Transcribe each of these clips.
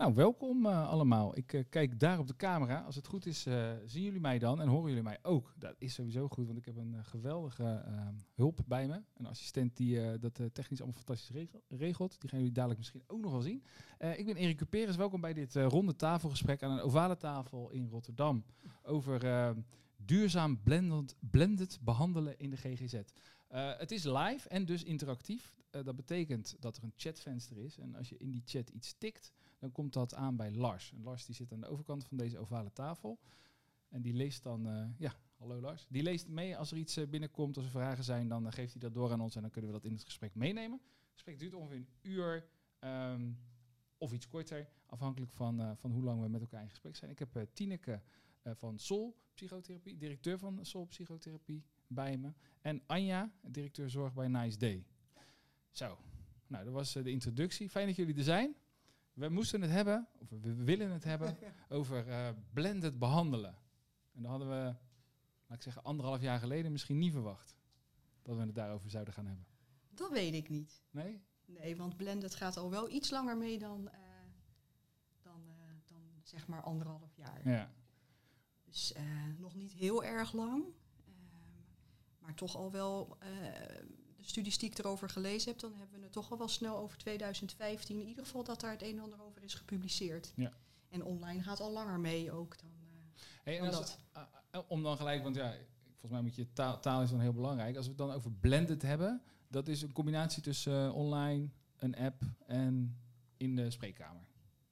Nou, welkom uh, allemaal. Ik uh, kijk daar op de camera. Als het goed is, uh, zien jullie mij dan en horen jullie mij ook. Dat is sowieso goed, want ik heb een geweldige hulp bij me. Een assistent die dat technisch allemaal fantastisch regelt. Die gaan jullie dadelijk misschien ook nog wel zien. ik ben Erik Cuperus. Welkom bij dit ronde tafelgesprek aan een ovale tafel in Rotterdam. Over duurzaam blended, blended behandelen in de GGZ. het is live en dus interactief. dat betekent dat er een chatvenster is. En als je in die chat iets tikt dan komt dat aan bij Lars. En Lars die zit aan de overkant van deze ovale tafel. En die leest dan, uh, ja, hallo Lars. Die leest mee als er iets uh, binnenkomt, als er vragen zijn, dan uh, geeft hij dat door aan ons en dan kunnen we dat in het gesprek meenemen. Het gesprek duurt ongeveer een uur um, of iets korter, afhankelijk van, van hoe lang we met elkaar in gesprek zijn. Ik heb Tineke van Sol Psychotherapie, directeur van Sol Psychotherapie, bij me. En Anja, directeur zorg bij Nice Day. Zo, nou dat was de introductie. Fijn dat jullie er zijn we moesten het hebben, of we willen het hebben, over uh, blended behandelen. En dat hadden we, laat ik zeggen, anderhalf jaar geleden misschien niet verwacht. Dat we het daarover zouden gaan hebben. Dat weet ik niet. Nee? Nee, want blended gaat al wel iets langer mee dan, uh, dan, uh, dan zeg maar anderhalf jaar. Ja. Dus nog niet heel erg lang. Ehm, maar toch al wel de studies die ik erover gelezen heb, dan hebben we het toch al wel snel over 2015. In ieder geval dat daar het een en ander over is gepubliceerd. Ja. En online gaat al langer mee ook dan, uh, hey, en dat. Uh, om dan gelijk, want ja, volgens mij moet je taal, taal is dan heel belangrijk. Als we het dan over blended hebben, dat is een combinatie tussen uh, online, een app en in de spreekkamer.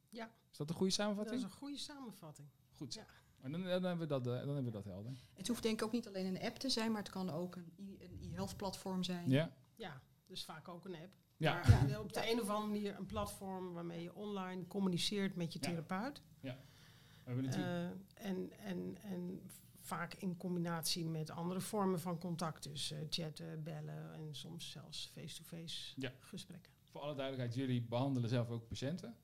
Ja. Is dat een goede samenvatting? Dat is een goede samenvatting. Goed. Ja. En dan, dan, hebben we dat, dan hebben we dat helder. Het hoeft denk ik ook niet alleen een app te zijn, maar het kan ook een e-health platform zijn. Ja. Ja, dus vaak ook een app. Ja. Maar ja. op de een of andere manier een platform waarmee je online communiceert met je therapeut. Ja. Natuurlijk. Uh, en, en, en vaak in combinatie met andere vormen van contact. Dus uh, chatten, bellen en soms zelfs face-to-face ja. gesprekken. Voor alle duidelijkheid, jullie behandelen zelf ook patiënten?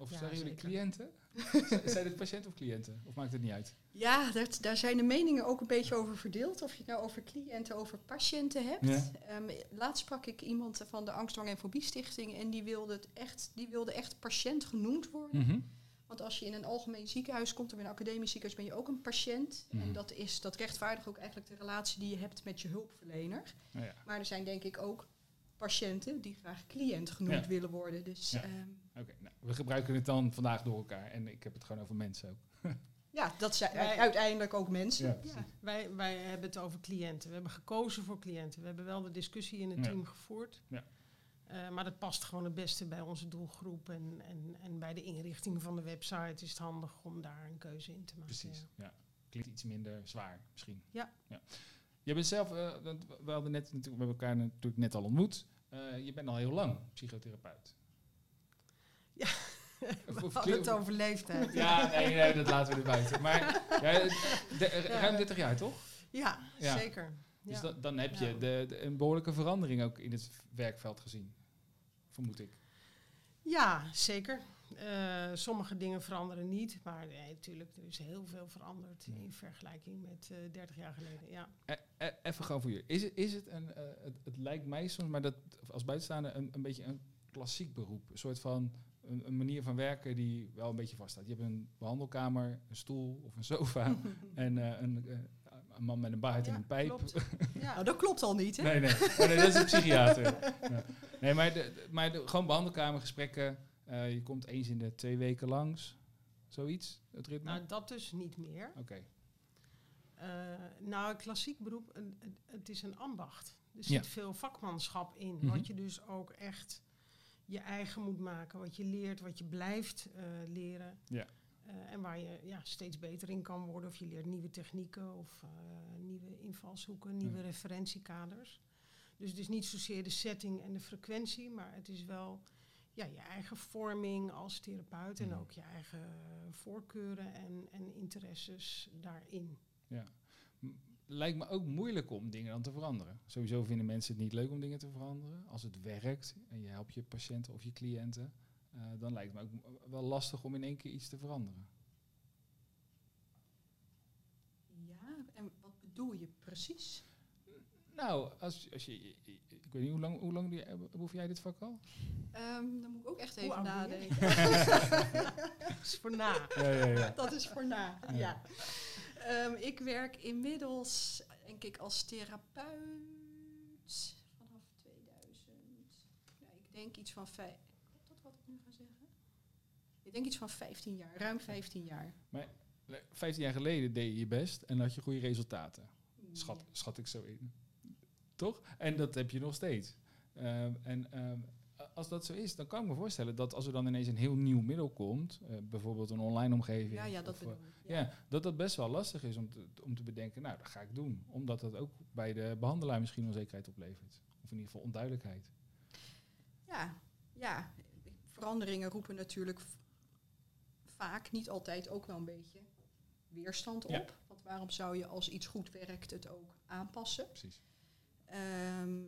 Of zeggen jullie zeker. cliënten? zijn het patiënten of cliënten? Of maakt het niet uit? Ja, dat, daar zijn de meningen ook een beetje over verdeeld. Of je het nou over cliënten, over patiënten hebt. Ja. Um, laatst sprak ik iemand van de Angstdwang en Fobie Stichting. En die wilde, het echt, die wilde echt patiënt genoemd worden. Mm -hmm. Want als je in een algemeen ziekenhuis komt of in een academisch ziekenhuis, ben je ook een patiënt. Mhm. En dat, is, dat rechtvaardigt ook eigenlijk de relatie die je hebt met je hulpverlener. Ja. Maar er zijn denk ik ook patiënten die graag cliënt genoemd Ja. willen worden. Dus Ja. ehm, Oké, nou, we gebruiken het dan vandaag door elkaar. En ik heb het gewoon over mensen ook. ja, dat zijn Wij- uiteindelijk ook mensen. Ja, Ja. precies. Wij, wij hebben het over cliënten. We hebben gekozen voor cliënten. We hebben wel de discussie in het Ja. team gevoerd. Ja. Eh, maar dat past gewoon het beste bij onze doelgroep. En, en, en bij de inrichting van de website is het handig om daar een keuze in te maken. Precies, ja. ja. Klinkt iets minder zwaar misschien. Ja. Je bent zelf, eh, we hadden net natuurlijk, we hebben elkaar natuurlijk net al ontmoet. Eh, je bent al heel lang psychotherapeut. Ja. We hadden het over leeftijd. Ja, nee, nee, dat laten we er buiten. Maar ja, de- ruim 30 jaar toch? Ja, Ja. zeker. Dus Ja. dan, dan heb je de- een behoorlijke verandering ook in het werkveld gezien. Vermoed ik. Ja, zeker. Eh, sommige dingen veranderen niet, maar nee, natuurlijk, er is heel veel veranderd Ja. in vergelijking met eh 30 jaar geleden. Ja. E- e- even gewoon voor je. Is het, is het een, eh, het, het lijkt mij soms, maar dat als buitenstaander een, een beetje een klassiek beroep. Een soort van een, een manier van werken die wel een beetje vaststaat. Je hebt een behandelkamer, een stoel of een sofa en eh, een, een man met een baard en een pijp. klopt. Ja. Nou, dat klopt al niet, hè? Nee, nee. Oh, nee, dat is een psychiater. Ja. Nee, maar, de, de- maar de, gewoon behandelkamergesprekken. Eh, je komt eens in de twee weken langs. Zoiets, het ritme? Nou, dat dus niet meer. Oké. Eh, nou, klassiek beroep, een- het, is een ambacht. Er Ja. zit veel vakmanschap in, Mhm. wat je dus ook echt je eigen moet maken. Wat je leert, wat je blijft eh, leren. Ja. En waar je ja, steeds beter in kan worden. Of je leert nieuwe technieken of nieuwe invalshoeken, nieuwe Ja. referentiekaders. Dus het is niet zozeer de setting en de frequentie, maar het is wel ja, je eigen vorming als therapeut en ook je eigen voorkeuren en, en interesses daarin. M- Lijkt me ook moeilijk om dingen dan te veranderen. Sowieso vinden mensen het niet leuk om dingen te veranderen. Als het werkt en je helpt je patiënten of je cliënten, eh, dan lijkt het me ook wel lastig om in één keer iets te veranderen. Ja, en wat bedoel je precies? Nou, als, als je, ik weet niet, hoe lang, hoe lang behoef jij dit vak al? Ehm, dan moet ik ook echt even nadenken. Dat is voor na. Ja, ja, ja. Dat is voor na, Ja. ja. Ehm, ik werk inmiddels, denk ik, als therapeut vanaf 2000. Ja, ik denk iets van vijf. Klopt dat wat ik nu ga zeggen? Ik denk iets van 15 jaar, ruim 15 jaar. Vijftien jaar geleden deed je je best en had je goede resultaten. Schat, schat ik zo in. Toch? En dat heb je nog steeds. Ehm, en ehm, als dat zo is, dan kan ik me voorstellen dat als er dan ineens een heel nieuw middel komt, eh, bijvoorbeeld een online omgeving. Ja, ja, dat of, eh, ja, dat dat best wel lastig is om te, om te bedenken, nou, dat ga ik doen. Omdat dat ook bij de behandelaar misschien onzekerheid oplevert. Of in ieder geval onduidelijkheid. Ja, ja. Veranderingen roepen natuurlijk vaak, niet altijd, ook wel een beetje weerstand op. Ja. Want waarom zou je als iets goed werkt het ook aanpassen? Precies. Ehm,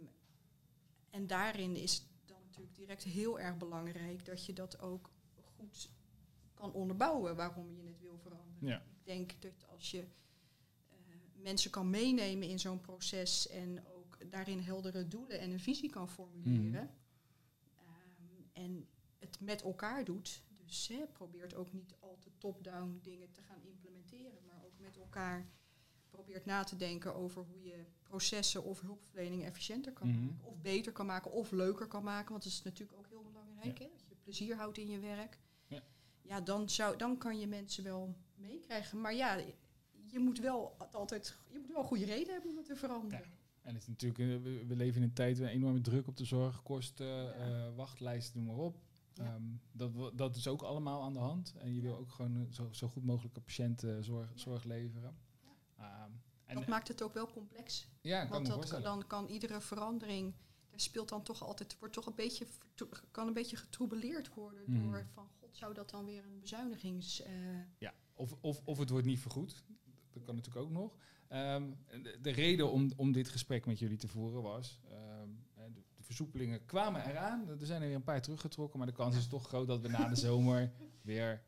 en daarin is het dan natuurlijk direct heel erg belangrijk dat je dat ook goed kan onderbouwen waarom je het wil veranderen. Ja. Ik denk dat als je eh, mensen kan meenemen in zo'n proces en ook daarin heldere doelen en een visie kan formuleren. ehm, en het met elkaar doet. Dus probeert ook niet al te top-down dingen te gaan implementeren, maar ook met elkaar probeert na te denken over hoe je processen of hulpverlening efficiënter kan Mhm. maken. Of beter kan maken of leuker kan maken. Want dat is natuurlijk ook heel belangrijk. Hè? Dat je plezier houdt in je werk. Ja. Ja, dan, zou, dan kan je mensen wel meekrijgen. Maar ja, je moet wel altijd je moet wel goede reden hebben om het te veranderen. En het is natuurlijk, eh, we, leven in een tijd waar enorme druk op de zorg, kosten, eh, wachtlijsten, noem maar op. Ja. Ehm, dat, dat is ook allemaal aan de hand. En je wil ook gewoon eh, zo, zo goed mogelijke patiëntenzorg Ja. zorg leveren. Ehm, en, dat maakt het ook wel complex. ja, Want dat, dan kan iedere verandering, daar speelt dan toch altijd, wordt toch een beetje, kan een beetje getroubeleerd worden Mhm. door van god, zou dat dan weer een bezuinigings. eh, Ja, of, of, of het wordt niet vergoed. Dat kan natuurlijk ook nog. Ehm, de, de reden om, om dit gesprek met jullie te voeren was... ehm, de, de versoepelingen kwamen eraan. Er zijn er weer een paar teruggetrokken. Maar de kans is toch groot dat we na de zomer weer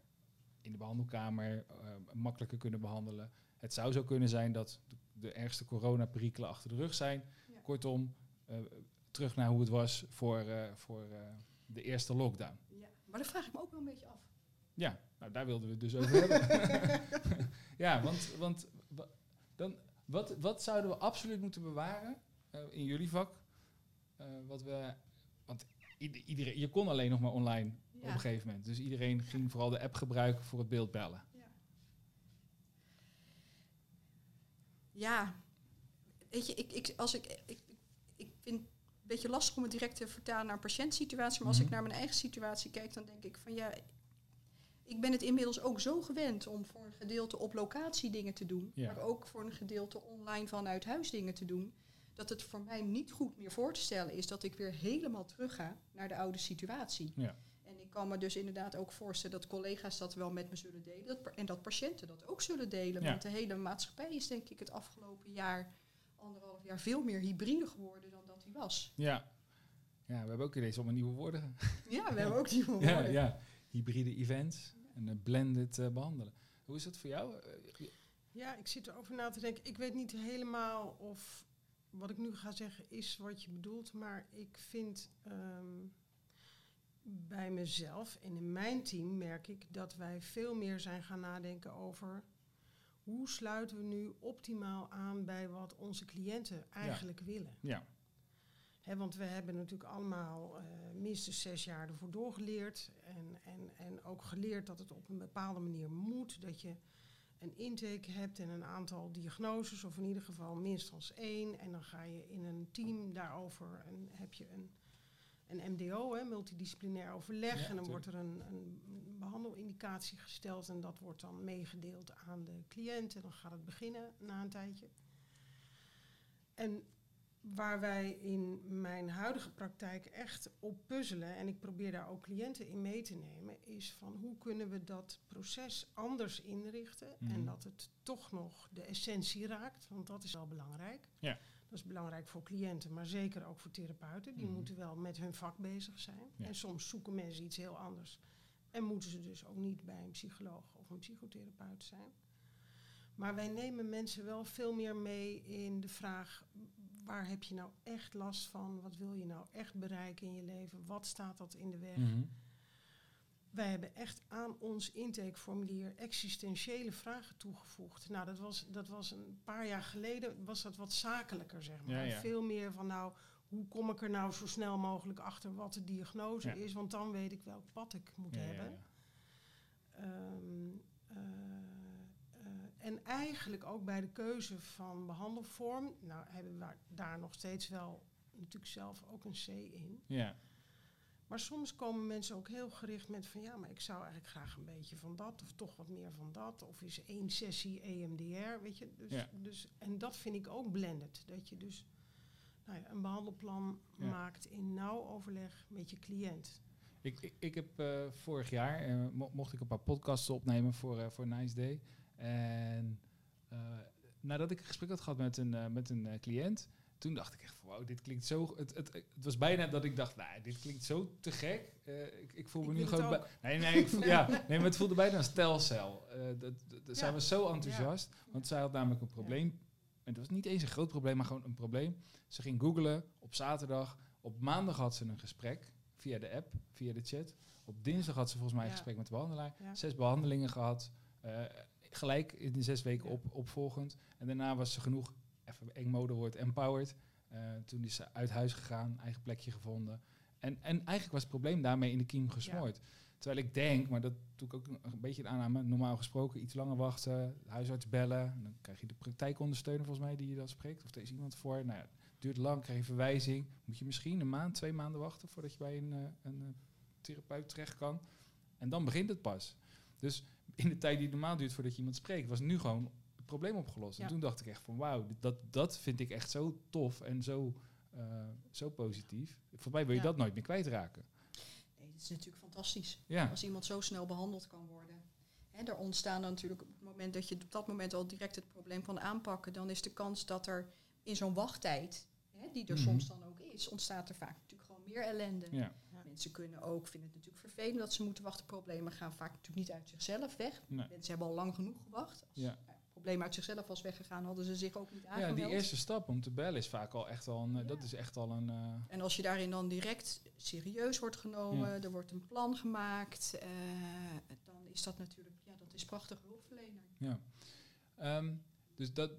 in de behandelkamer makkelijker kunnen behandelen. Het zou zo kunnen zijn dat de, de ergste coronaperikelen achter de rug zijn. Ja. Kortom, eh, terug naar hoe het was voor, eh, voor eh, de eerste lockdown. ja. Maar dat vraag ik me ook wel een beetje af. Ja, nou, daar wilden we het dus over hebben. ja, want, want wa- dan, wat, wat zouden we absoluut moeten bewaren in jullie vak? Wat we, want ieder- iedereen, je kon alleen nog maar online op een gegeven moment. Dus iedereen ging vooral de app gebruiken voor het beeldbellen. Ja. Weet je, ik, ik, als ik, ik, ik vind het een beetje lastig om het direct te vertalen naar een patiëntsituatie. Maar als Mhm. ik naar mijn eigen situatie kijk, dan denk ik van ja, ik ben het inmiddels ook zo gewend om voor een gedeelte op locatie dingen te doen. Ja. Maar ook voor een gedeelte online vanuit huis dingen te doen. Dat het voor mij niet goed meer voor te stellen is dat ik weer helemaal terug ga naar de oude situatie. Ja. Kan me dus inderdaad ook voorstellen dat collega's dat wel met me zullen delen. Dat, en dat patiënten dat ook zullen delen. Ja. Want de hele maatschappij is denk ik het afgelopen jaar, anderhalf jaar, veel meer hybride geworden dan dat hij was. Ja. ja, we hebben ook ineens allemaal nieuwe woorden. Ja, we hebben ook die ja, woorden. ja, hybride events en eh, blended eh, behandelen. Hoe is dat voor jou? Eh, Ja, ik zit erover na te denken. Ik weet niet helemaal of wat ik nu ga zeggen is wat je bedoelt, maar ik vind ehm, bij mezelf en in mijn team merk ik dat wij veel meer zijn gaan nadenken over hoe sluiten we nu optimaal aan bij wat onze cliënten eigenlijk willen. ja, want we hebben natuurlijk allemaal eh, minstens zes jaar ervoor doorgeleerd. En, en, en ook geleerd dat het op een bepaalde manier moet. Dat je een intake hebt en een aantal diagnoses, of in ieder geval minstens één. En dan ga je in een team daarover en heb je een, een MDO, hè, multidisciplinair overleg. Ja, en dan wordt er een, een behandelindicatie gesteld en dat wordt dan meegedeeld aan de cliënt. En dan gaat het beginnen na een tijdje. En waar wij in mijn huidige praktijk echt op puzzelen, en ik probeer daar ook cliënten in mee te nemen, is van hoe kunnen we dat proces anders inrichten Mhm. en dat het toch nog de essentie raakt, want dat is wel belangrijk. Ja. Dat is belangrijk voor cliënten, maar zeker ook voor therapeuten. Die Mhm. moeten wel met hun vak bezig zijn. Ja. En soms zoeken mensen iets heel anders. En moeten ze dus ook niet bij een psycholoog of een psychotherapeut zijn. Maar wij nemen mensen wel veel meer mee in de vraag: waar heb je nou echt last van? Wat wil je nou echt bereiken in je leven? Wat staat dat in de weg? Mhm. Wij hebben echt aan ons intakeformulier existentiële vragen toegevoegd. Nou, dat was, dat was een paar jaar geleden, was dat wat zakelijker, zeg maar. Ja, ja. Veel meer van, nou, hoe kom ik er nou zo snel mogelijk achter wat de diagnose Ja. is? Want dan weet ik welk pad ik moet hebben. ja. Ehm, eh, eh, en eigenlijk ook bij de keuze van behandelvorm, nou hebben we daar nog steeds wel natuurlijk zelf ook een C in. Ja. Maar soms komen mensen ook heel gericht met van ja, maar ik zou eigenlijk graag een beetje van dat of toch wat meer van dat. Of is één sessie EMDR, weet je. Dus, Ja. dus, en dat vind ik ook blended. Dat je dus nou ja, een behandelplan Ja. maakt in nauw overleg met je cliënt. Ik, ik, ik heb eh, vorig jaar, eh, mo- mocht ik een paar podcasts opnemen voor, eh, voor Nice Day. En nadat ik een gesprek had gehad met een, met een cliënt, toen dacht ik echt van wow, dit klinkt zo... Het, het, het was bijna dat ik dacht, nou, dit klinkt zo te gek. Eh, ik, ik voel me Ik nu gewoon... Nee, nee, ik voel, ja, nee, maar het voelde bijna als telcel. Eh dat, dat, dat- Zij Ja. was zo enthousiast, want zij had namelijk een probleem. En het was niet eens een groot probleem, maar gewoon een probleem. Ze ging googlen op zaterdag. Op maandag had ze een gesprek via de app, via de chat. Op dinsdag had ze volgens mij een gesprek met de behandelaar. Zes behandelingen gehad. eh, gelijk in de zes weken op, opvolgend. En daarna was ze genoeg, eng modewoord, empowered. Eh, toen is ze uit huis gegaan, eigen plekje gevonden. En, en eigenlijk was het probleem daarmee in de kiem gesmoord. Terwijl ik denk, maar dat doe ik ook een een beetje de aanname, normaal gesproken iets langer wachten, huisarts bellen. En dan krijg je de praktijkondersteuner volgens mij die je dat spreekt. Of er is iemand voor. Nou ja, het duurt lang, krijg je verwijzing. Moet je misschien een maand, twee maanden wachten voordat je bij een, eh, een eh, therapeut terecht kan. En dan begint het pas. Dus in de tijd die normaal duurt voordat je iemand spreekt, was nu gewoon het probleem opgelost. En toen dacht ik echt van wauw, dat, dat vind ik echt zo tof en zo, eh, zo positief. Voor mij wil je Ja. dat nooit meer kwijtraken. Nee, het is natuurlijk fantastisch. Ja, Als iemand zo snel behandeld kan worden. Hè, er ontstaan dan natuurlijk op het moment dat je op dat moment al direct het probleem kan aanpakken, dan is de kans dat er in zo'n wachttijd, hè, die er Mhm. soms dan ook is, ontstaat er vaak natuurlijk gewoon meer ellende. ja. Mensen kunnen ook, vinden het natuurlijk vervelend dat ze moeten wachten. Problemen gaan vaak natuurlijk niet uit zichzelf weg. Nee. Mensen hebben al lang genoeg gewacht. Als Ja. Ja, probleem uit zichzelf was weggegaan, hadden ze zich ook niet Ja, aangemeld. die eerste stap om te bellen is vaak al echt al een, eh, Ja. dat is echt al een, eh, En als je daarin dan direct serieus wordt genomen, er wordt een plan gemaakt, eh, dan is dat natuurlijk, ja, dat is prachtig hulpverlener. ja. Ehm, dus dat,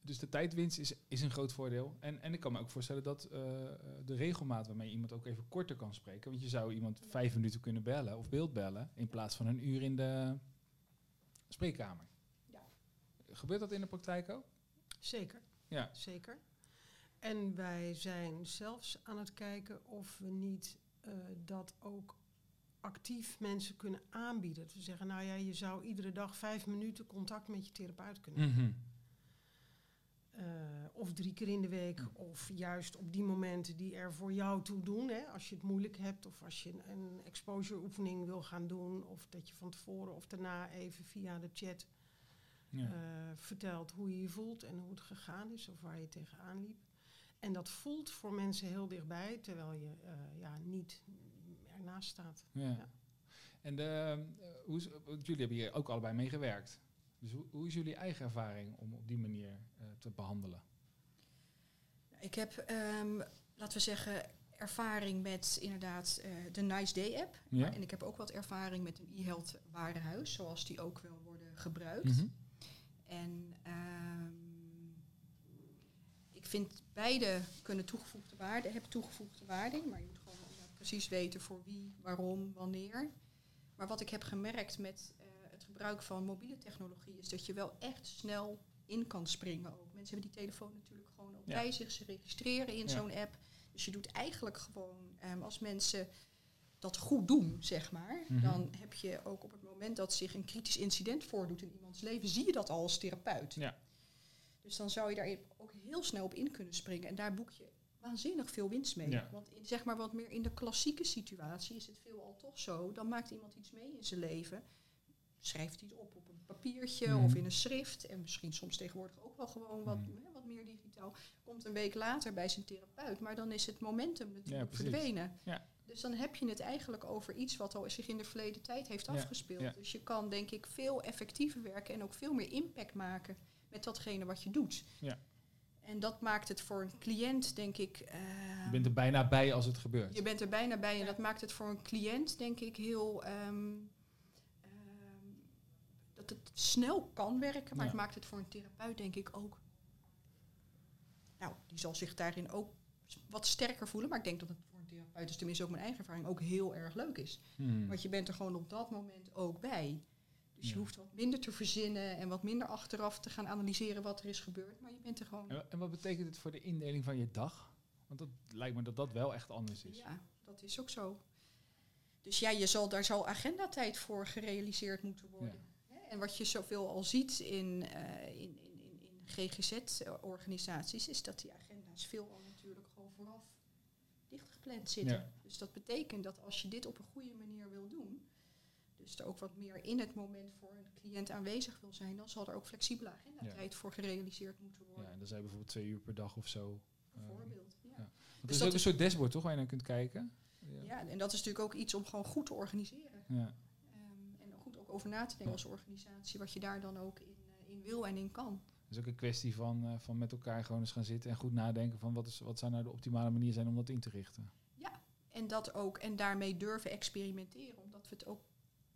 dus de tijdwinst is, is een groot voordeel. En, en ik kan me ook voorstellen dat de regelmaat waarmee je iemand ook even korter kan spreken, want je zou iemand vijf minuten kunnen bellen of beeldbellen in plaats van een uur in de spreekkamer. Gebeurt dat in de praktijk ook? Zeker. Ja. Zeker. En wij zijn zelfs aan het kijken of we niet eh, dat ook actief mensen kunnen aanbieden. We zeggen, nou ja, je zou iedere dag vijf minuten contact met je therapeut kunnen. Mhm. Eh, of drie keer in de week, of juist op die momenten die er voor jou toe doen. Hè, als je het moeilijk hebt, of als je een, een exposure oefening wil gaan doen, of dat je van tevoren of daarna even via de chat Ja. eh, vertelt hoe je je voelt en hoe het gegaan is of waar je tegenaan liep. En dat voelt voor mensen heel dichtbij, terwijl je eh, ja, niet ernaast staat. Ja. Ja. En de, eh, hoe is, jullie hebben hier ook allebei mee gewerkt. Dus hoe, hoe is jullie eigen ervaring om op die manier eh, te behandelen? Ik heb, ehm, laten we zeggen, ervaring met inderdaad eh, de Nice Day app. Ja? En ik heb ook wat ervaring met een e-health warenhuis, zoals die ook wel worden gebruikt. Mhm. En ehm, ik vind beide kunnen toegevoegde waarde, hebben toegevoegde waarde, maar je moet gewoon precies weten voor wie, waarom, wanneer. Maar wat ik heb gemerkt met eh, het gebruik van mobiele technologie is dat je wel echt snel in kan springen ook. Mensen hebben die telefoon natuurlijk gewoon ook Ja. bij zich, ze registreren in Ja. zo'n app. Dus je doet eigenlijk gewoon, ehm, als mensen dat goed doen, zeg maar, Mhm. dan heb je ook op het moment dat zich een kritisch incident voordoet in iemands leven, zie je dat al als therapeut. Ja. Dus dan zou je daar ook heel snel op in kunnen springen. En daar boek je waanzinnig veel winst mee. Ja. Want in, zeg maar wat meer in de klassieke situatie is het veelal toch zo. Dan maakt iemand iets mee in zijn leven. Schrijft hij het op op een papiertje Mhm. of in een schrift. En misschien soms tegenwoordig ook wel gewoon wat, Mhm. hè, wat meer digitaal. Komt een week later bij zijn therapeut. Maar dan is het momentum natuurlijk precies. verdwenen. Ja. Dus dan heb je het eigenlijk over iets wat al zich in de verleden tijd heeft afgespeeld. ja. Dus je kan denk ik veel effectiever werken en ook veel meer impact maken met datgene wat je doet. Ja. En dat maakt het voor een cliënt, denk ik. eh, Je bent er bijna bij als het gebeurt. je bent er bijna bij en dat maakt het voor een cliënt, denk ik, heel. ehm, ehm, dat het snel kan werken, maar Ja. het maakt het voor een therapeut, denk ik, ook. Nou, die zal zich daarin ook wat sterker voelen, maar ik denk dat het therapeut, dus tenminste ook mijn eigen ervaring, ook heel erg leuk is. Hmm. Want je bent er gewoon op dat moment ook bij. Dus je hoeft wat minder te verzinnen en wat minder achteraf te gaan analyseren wat er is gebeurd, maar je bent er gewoon. En wa- En wat betekent het voor de indeling van je dag? Want dat lijkt me dat dat wel echt anders is. Ja, dat is ook zo. Dus ja, je zal, daar zal agendatijd voor gerealiseerd moeten worden. En wat je zoveel al ziet in, in, in, in, in GGZ-organisaties, is dat die agenda's veelal natuurlijk gewoon vooraf zitten. Ja. Dus dat betekent dat als je dit op een goede manier wil doen, dus er ook wat meer in het moment voor een cliënt aanwezig wil zijn, dan zal er ook flexibele agendatijd voor gerealiseerd moeten Ja, worden. en dan zijn bijvoorbeeld twee uur per dag of zo. Eh, Bijvoorbeeld. Ja. ja. Er Dus is dat ook een is- soort dashboard, toch, waar je naar kunt kijken? Ja. ja, en dat is natuurlijk ook iets om gewoon goed te organiseren. Ja. Ehm, en goed ook over na te denken als organisatie, wat je daar dan ook in, eh, in wil en in kan. Het is ook een kwestie van, eh, van met elkaar gewoon eens gaan zitten en goed nadenken van wat, is, wat zou nou de optimale manier zijn om dat in te richten. En dat ook, en daarmee durven experimenteren, omdat we het ook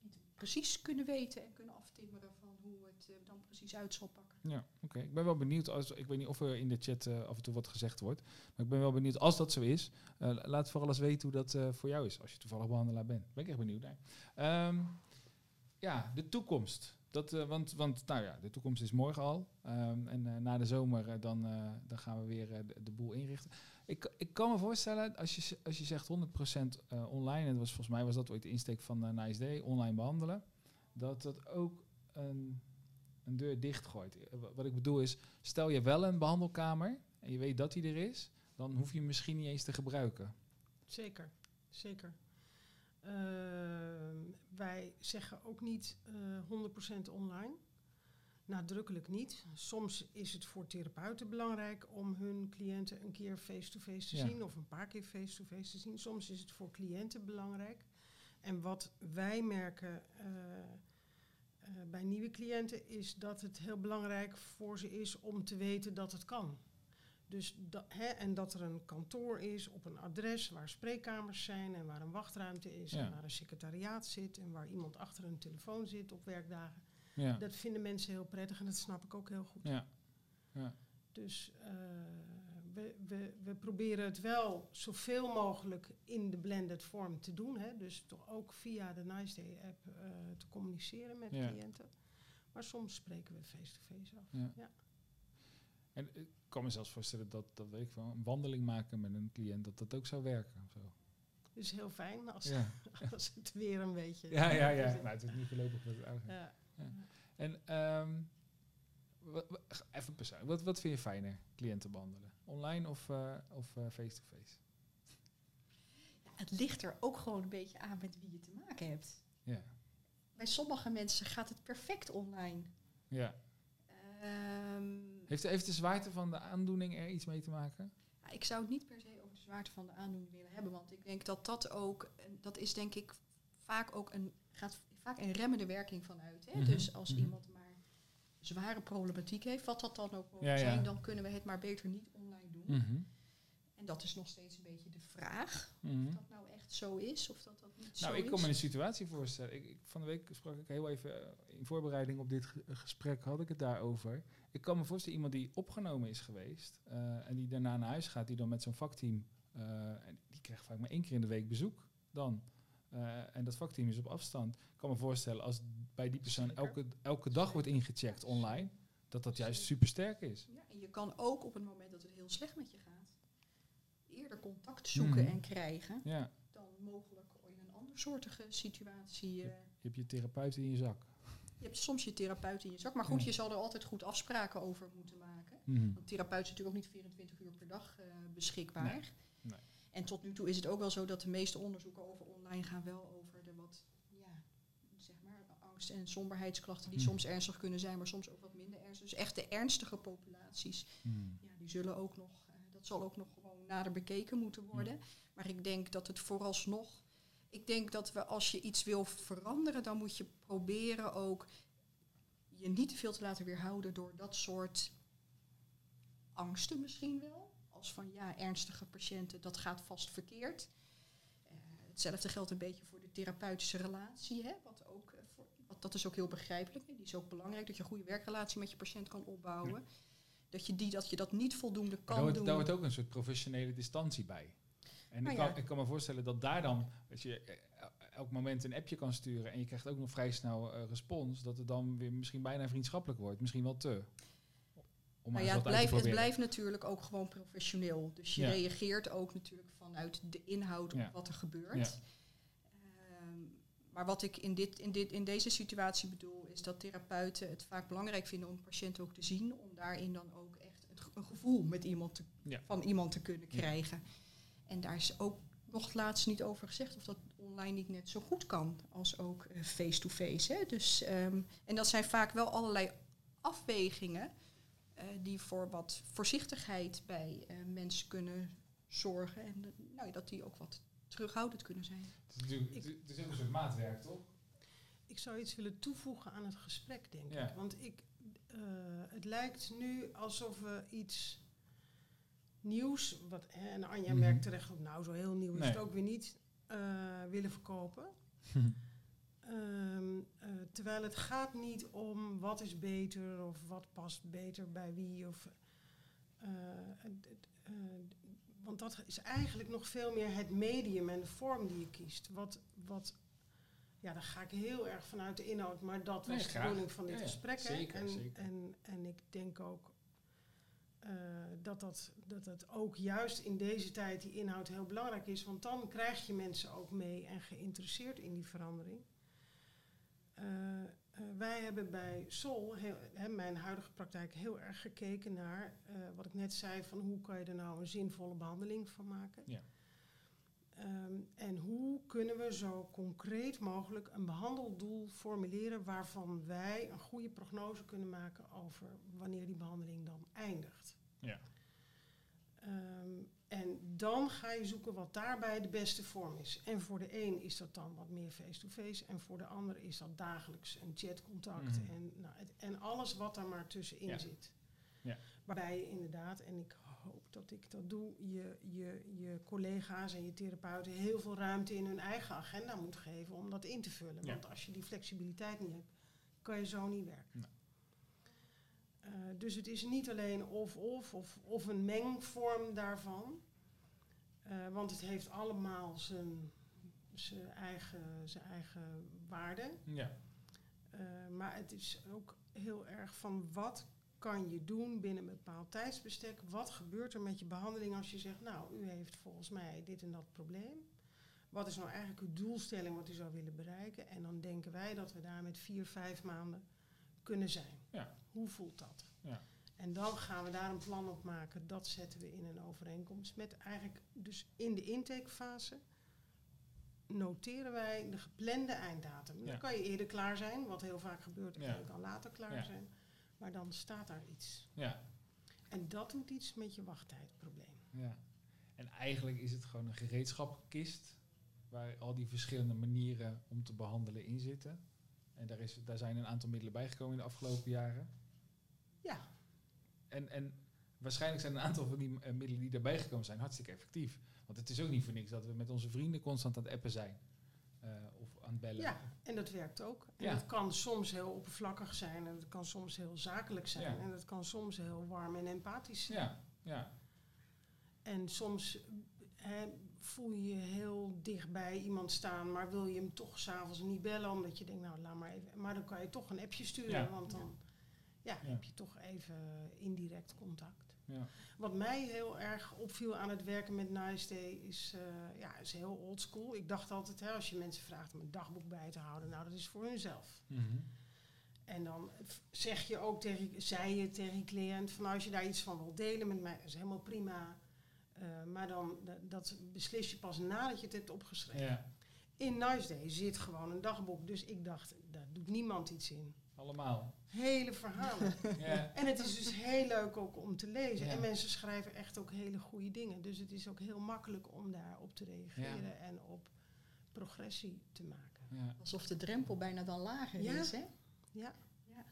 niet precies kunnen weten en kunnen aftimmeren van hoe het eh, dan precies uit zal pakken. Ja, oké. Ik ben wel benieuwd. Als, ik weet niet of er in de chat eh, af en toe wat gezegd wordt. Maar ik ben wel benieuwd als dat zo is. laat vooral eens weten hoe dat voor jou is. Als je toevallig behandelaar bent. Ben ik echt benieuwd naar. Ehm, ja, de toekomst. Dat, eh, want, want nou ja, de toekomst is morgen al. Ehm, en eh, na de zomer eh, dan, dan gaan we weer de, de boel inrichten. Ik, ik kan me voorstellen, als je, als je zegt 100% eh, online, en dat was, volgens mij was dat ooit de insteek van Nice Day, online behandelen, dat dat ook een, een deur dichtgooit. Wa- Wat ik bedoel is, stel je wel een behandelkamer en je weet dat die er is, dan hoef je hem misschien niet eens te gebruiken. Zeker, zeker. Ehm, wij zeggen ook niet eh 100% online. Nadrukkelijk niet. Soms is het voor therapeuten belangrijk om hun cliënten een keer face-to-face te Ja. zien of een paar keer face-to-face te zien. Soms is het voor cliënten belangrijk. En wat wij merken eh, eh, bij nieuwe cliënten is dat het heel belangrijk voor ze is om te weten dat het kan. Dus da, hè, en dat er een kantoor is op een adres waar spreekkamers zijn en waar een wachtruimte is Ja. en waar een secretariaat zit en waar iemand achter een telefoon zit op werkdagen. Ja, Dat vinden mensen heel prettig en dat snap ik ook heel goed. ja, ja. Dus eh, we, we, we proberen het wel zoveel mogelijk in de blended vorm te doen. Hè? Dus toch ook via de Nice Day app eh, te communiceren met cliënten. Maar soms spreken we face-to-face af. Ja. En ik kan me zelfs voorstellen dat, dat weet ik wel, een wandeling maken met een cliënt, dat dat ook zou werken. Of zo. Dus heel fijn als, Ja. als het weer een beetje... ja, ja, ja. Nou, het is niet voorlopig met het. Ja. En ehm, wa- even persoonlijk, wat, wat vind je fijner, cliënten behandelen? Online of eh, of, eh, face-to-face? Ja, het ligt er ook gewoon een beetje aan met wie je te maken hebt. Ja. Bij sommige mensen gaat het perfect online. ja. Ehm, Heeft, heeft de zwaarte van de aandoening er iets mee te maken? ja, ik zou het niet per se over de zwaarte van de aandoening willen hebben, want ik denk dat dat ook, dat is denk ik vaak ook een, gaat vaak een remmende werking vanuit. Hè? Mhm, Dus als mhm. iemand maar zware problematiek heeft, wat dat dan ook ja. zijn, dan kunnen we het maar beter niet online doen. Mhm. En dat is nog steeds een beetje de vraag, Mhm. of dat nou echt zo is, of dat dat niet Nou, zo ik is. kan me een situatie voorstellen. Ik, ik, van de week sprak ik heel even eh, in voorbereiding op dit ge- gesprek had ik het daarover. Ik kan me voorstellen iemand die opgenomen is geweest eh, en die daarna naar huis gaat, die dan met zo'n vakteam, eh, en die krijgt vaak maar één keer in de week bezoek dan. En dat vakteam is op afstand. Ik kan me voorstellen als bij die persoon Zeker. elke, elke dag wordt ingecheckt online, dat dat juist super sterk is. Ja, en je kan ook op het moment dat het heel slecht met je gaat, eerder contact zoeken Mhm. en krijgen Ja, dan mogelijk in een andersoortige situatie. eh. je hebt je therapeut in je zak. je hebt soms je therapeut in je zak, maar goed, Ja. je zal er altijd goed afspraken over moeten maken. Mhm. Want therapeut is natuurlijk ook niet 24 uur per dag eh, beschikbaar. Nee, nee. En tot nu toe is het ook wel zo dat de meeste onderzoeken over online gaan wel over de wat, ja, zeg maar, angst- en somberheidsklachten die Mhm. soms ernstig kunnen zijn, maar soms ook wat minder ernstig. Dus echt de ernstige populaties Mhm. ja, die zullen ook nog, eh, dat zal ook nog nader bekeken moeten worden. Maar ik denk dat het vooralsnog, ik denk dat we als je iets wil veranderen, dan moet je proberen ook je niet te veel te laten weerhouden door dat soort angsten misschien wel. Als van ja, ernstige patiënten, dat gaat vast verkeerd. Eh, hetzelfde geldt een beetje voor de therapeutische relatie. Hè, wat ook, eh, voor, wat, dat is ook heel begrijpelijk. Die is ook belangrijk, dat je een goede werkrelatie met je patiënt kan opbouwen. Dat, je die, dat je dat niet voldoende kan daar, doen. daar hoort ook een soort professionele distantie bij. En Nou ik, kan, ja. ik kan me voorstellen dat daar dan, als je eh, elk moment een appje kan sturen en je krijgt ook nog vrij snel eh, respons, dat het dan weer misschien bijna vriendschappelijk wordt. Misschien wel te. Om maar Nou ja, het blijft, het blijft natuurlijk ook gewoon professioneel. Dus je Ja. reageert ook natuurlijk vanuit de inhoud op wat er gebeurt. Maar wat ik in, dit, in, dit, in deze situatie bedoel, is dat therapeuten het vaak belangrijk vinden om een patiënt ook te zien. Om daarin dan ook echt een gevoel met iemand te, Ja. van iemand te kunnen Ja. krijgen. En daar is ook nog laatst niet over gezegd of dat online niet net zo goed kan als ook eh, face-to-face. Dus, ehm, en dat zijn vaak wel allerlei afwegingen eh, die voor wat voorzichtigheid bij eh, mensen kunnen zorgen. En nou, dat die ook wat terughoudend kunnen zijn. Het is, natuurlijk- Ik- het is ook een soort maatwerk, toch? Ik zou iets willen toevoegen aan het gesprek, denk Ja. ik. Want ik, eh, het lijkt nu alsof we iets nieuws, wat, en Anja Mhm. merkt terecht op, nou zo heel nieuw is Nee. het ook weer niet, eh, willen verkopen. Ehm, eh, terwijl het gaat niet om wat is beter of wat past beter bij wie. Of, eh, eh, want dat is eigenlijk nog veel meer het medium en de vorm die je kiest. Wat, wat, ja, daar ga ik heel erg vanuit de inhoud, maar dat Nee, was de bedoeling van dit Ja, ja. gesprek. hè. Zeker, en, zeker. En, en ik denk ook eh, dat, dat, dat het ook juist in deze tijd die inhoud heel belangrijk is. Want dan krijg je mensen ook mee en geïnteresseerd in die verandering. Eh, eh, wij hebben bij Sol, heel, hè, mijn huidige praktijk, heel erg gekeken naar eh, wat ik net zei: van hoe kan je er nou een zinvolle behandeling van maken. Ja. Ehm, en hoe kunnen we zo concreet mogelijk een behandeldoel formuleren waarvan wij een goede prognose kunnen maken over wanneer die behandeling dan eindigt. Ja. Ehm, en dan ga je zoeken wat daarbij de beste vorm is. En voor de een is dat dan wat meer face-to-face. En voor de ander is dat dagelijks een chatcontact. Mhm. En, nou, het- en alles wat daar maar tussenin Ja. zit. Ja. Waarbij je inderdaad, en ik hoop dat ik dat doe, je, je, je collega's en je therapeuten heel veel ruimte in hun eigen agenda moet geven om dat in te vullen. Ja. Want als je die flexibiliteit niet hebt, kan je zo niet werken. Nee. Eh, dus het is niet alleen of-of of, of een mengvorm daarvan. Eh, want het heeft allemaal zijn, zijn, eigen, zijn eigen waarde. Ja. Eh, maar het is ook heel erg van wat kan je doen binnen een bepaald tijdsbestek? Wat gebeurt er met je behandeling als je zegt, nou, u heeft volgens mij dit en dat probleem. Wat is nou eigenlijk uw doelstelling wat u zou willen bereiken? En dan denken wij dat we daar met vier, vijf maanden kunnen zijn. Ja. Hoe voelt dat? Ja. En dan gaan we daar een plan op maken. Dat zetten we in een overeenkomst met eigenlijk dus in de intakefase noteren wij de geplande einddatum. Ja. Dan kan je eerder klaar zijn, wat heel vaak gebeurt, en je kan later klaar zijn. Maar dan staat daar iets. Ja. En dat doet iets met je wachttijdprobleem. Ja. En eigenlijk is het gewoon een gereedschapkist waar al die verschillende manieren om te behandelen in zitten. En daar, is, daar zijn een aantal middelen bijgekomen in de afgelopen jaren. Ja, En, en waarschijnlijk zijn een aantal van die eh, middelen die daarbij gekomen zijn hartstikke effectief. Want het is ook niet voor niks dat we met onze vrienden constant aan het appen zijn. Eh, of aan het bellen. ja, en dat werkt ook. En Ja. dat kan soms heel oppervlakkig zijn. En dat kan soms heel zakelijk zijn. Ja. En dat kan soms heel warm en empathisch zijn. ja, ja. En soms voel je je heel dichtbij iemand staan, maar wil je hem toch s'avonds niet bellen, omdat je denkt, nou laat maar even. Maar dan kan je toch een appje sturen, Ja. want dan ja, heb je toch even indirect contact. ja. Wat mij heel erg opviel aan het werken met Nice Day is, eh, ja, is heel old school. Ik dacht altijd, hè, als je mensen vraagt om een dagboek bij te houden, nou dat is voor hunzelf. Mhm. En dan zeg je ook tegen, zei je tegen je cliënt van als je daar iets van wil delen met mij, is helemaal prima. Eh, maar dan da- dat beslis je pas nadat je het hebt opgeschreven. ja. In Nice Day zit gewoon een dagboek, dus ik dacht, daar doet niemand iets in. Allemaal. Hele verhalen. Ja. en het is dus heel leuk ook om te lezen. Ja. En mensen schrijven echt ook hele goede dingen. Dus het is ook heel makkelijk om daarop te reageren en op progressie te maken. Ja. Alsof de drempel bijna dan lager Ja. is, hè? Ja. Ja,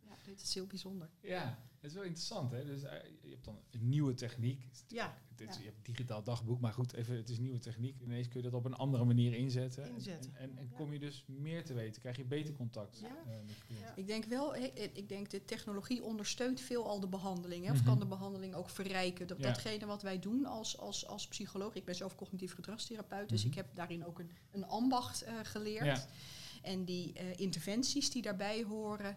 ja dit is heel bijzonder. ja. Het is wel interessant, hè? Dus eh, je hebt dan een nieuwe techniek. Ja, Het is, Ja. Je hebt een digitaal dagboek, maar goed, even, het is nieuwe techniek. Ineens kun je dat op een andere manier inzetten. En- Inzetten. En, en, en Ja. kom je dus meer te weten, krijg je beter contact Ja. eh, met je. Ik denk wel, he- ik denk de technologie ondersteunt veel al de behandeling. Hè, of Mhm. kan de behandeling ook verrijken. Dat. Datgene wat wij doen als, als, als psycholoog. Ik ben zelf cognitief gedragstherapeut, dus Mhm. ik heb daarin ook een, een ambacht eh, geleerd. En die eh, interventies die daarbij horen,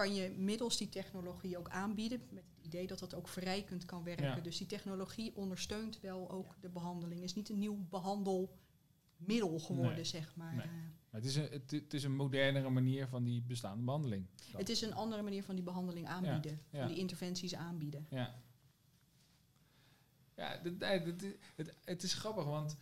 kan je middels die technologie ook aanbieden. Met het idee dat dat ook verrijkend kan werken. Ja. Dus die technologie ondersteunt wel ook de behandeling. is niet een nieuw behandelmiddel geworden, Nee. zeg maar. Nee. Eh, Maar het is, een, het, is een modernere manier van die bestaande behandeling. Het is een andere manier van die behandeling aanbieden. ja. Van die interventies aanbieden. Ja. Ja, het, het is grappig, want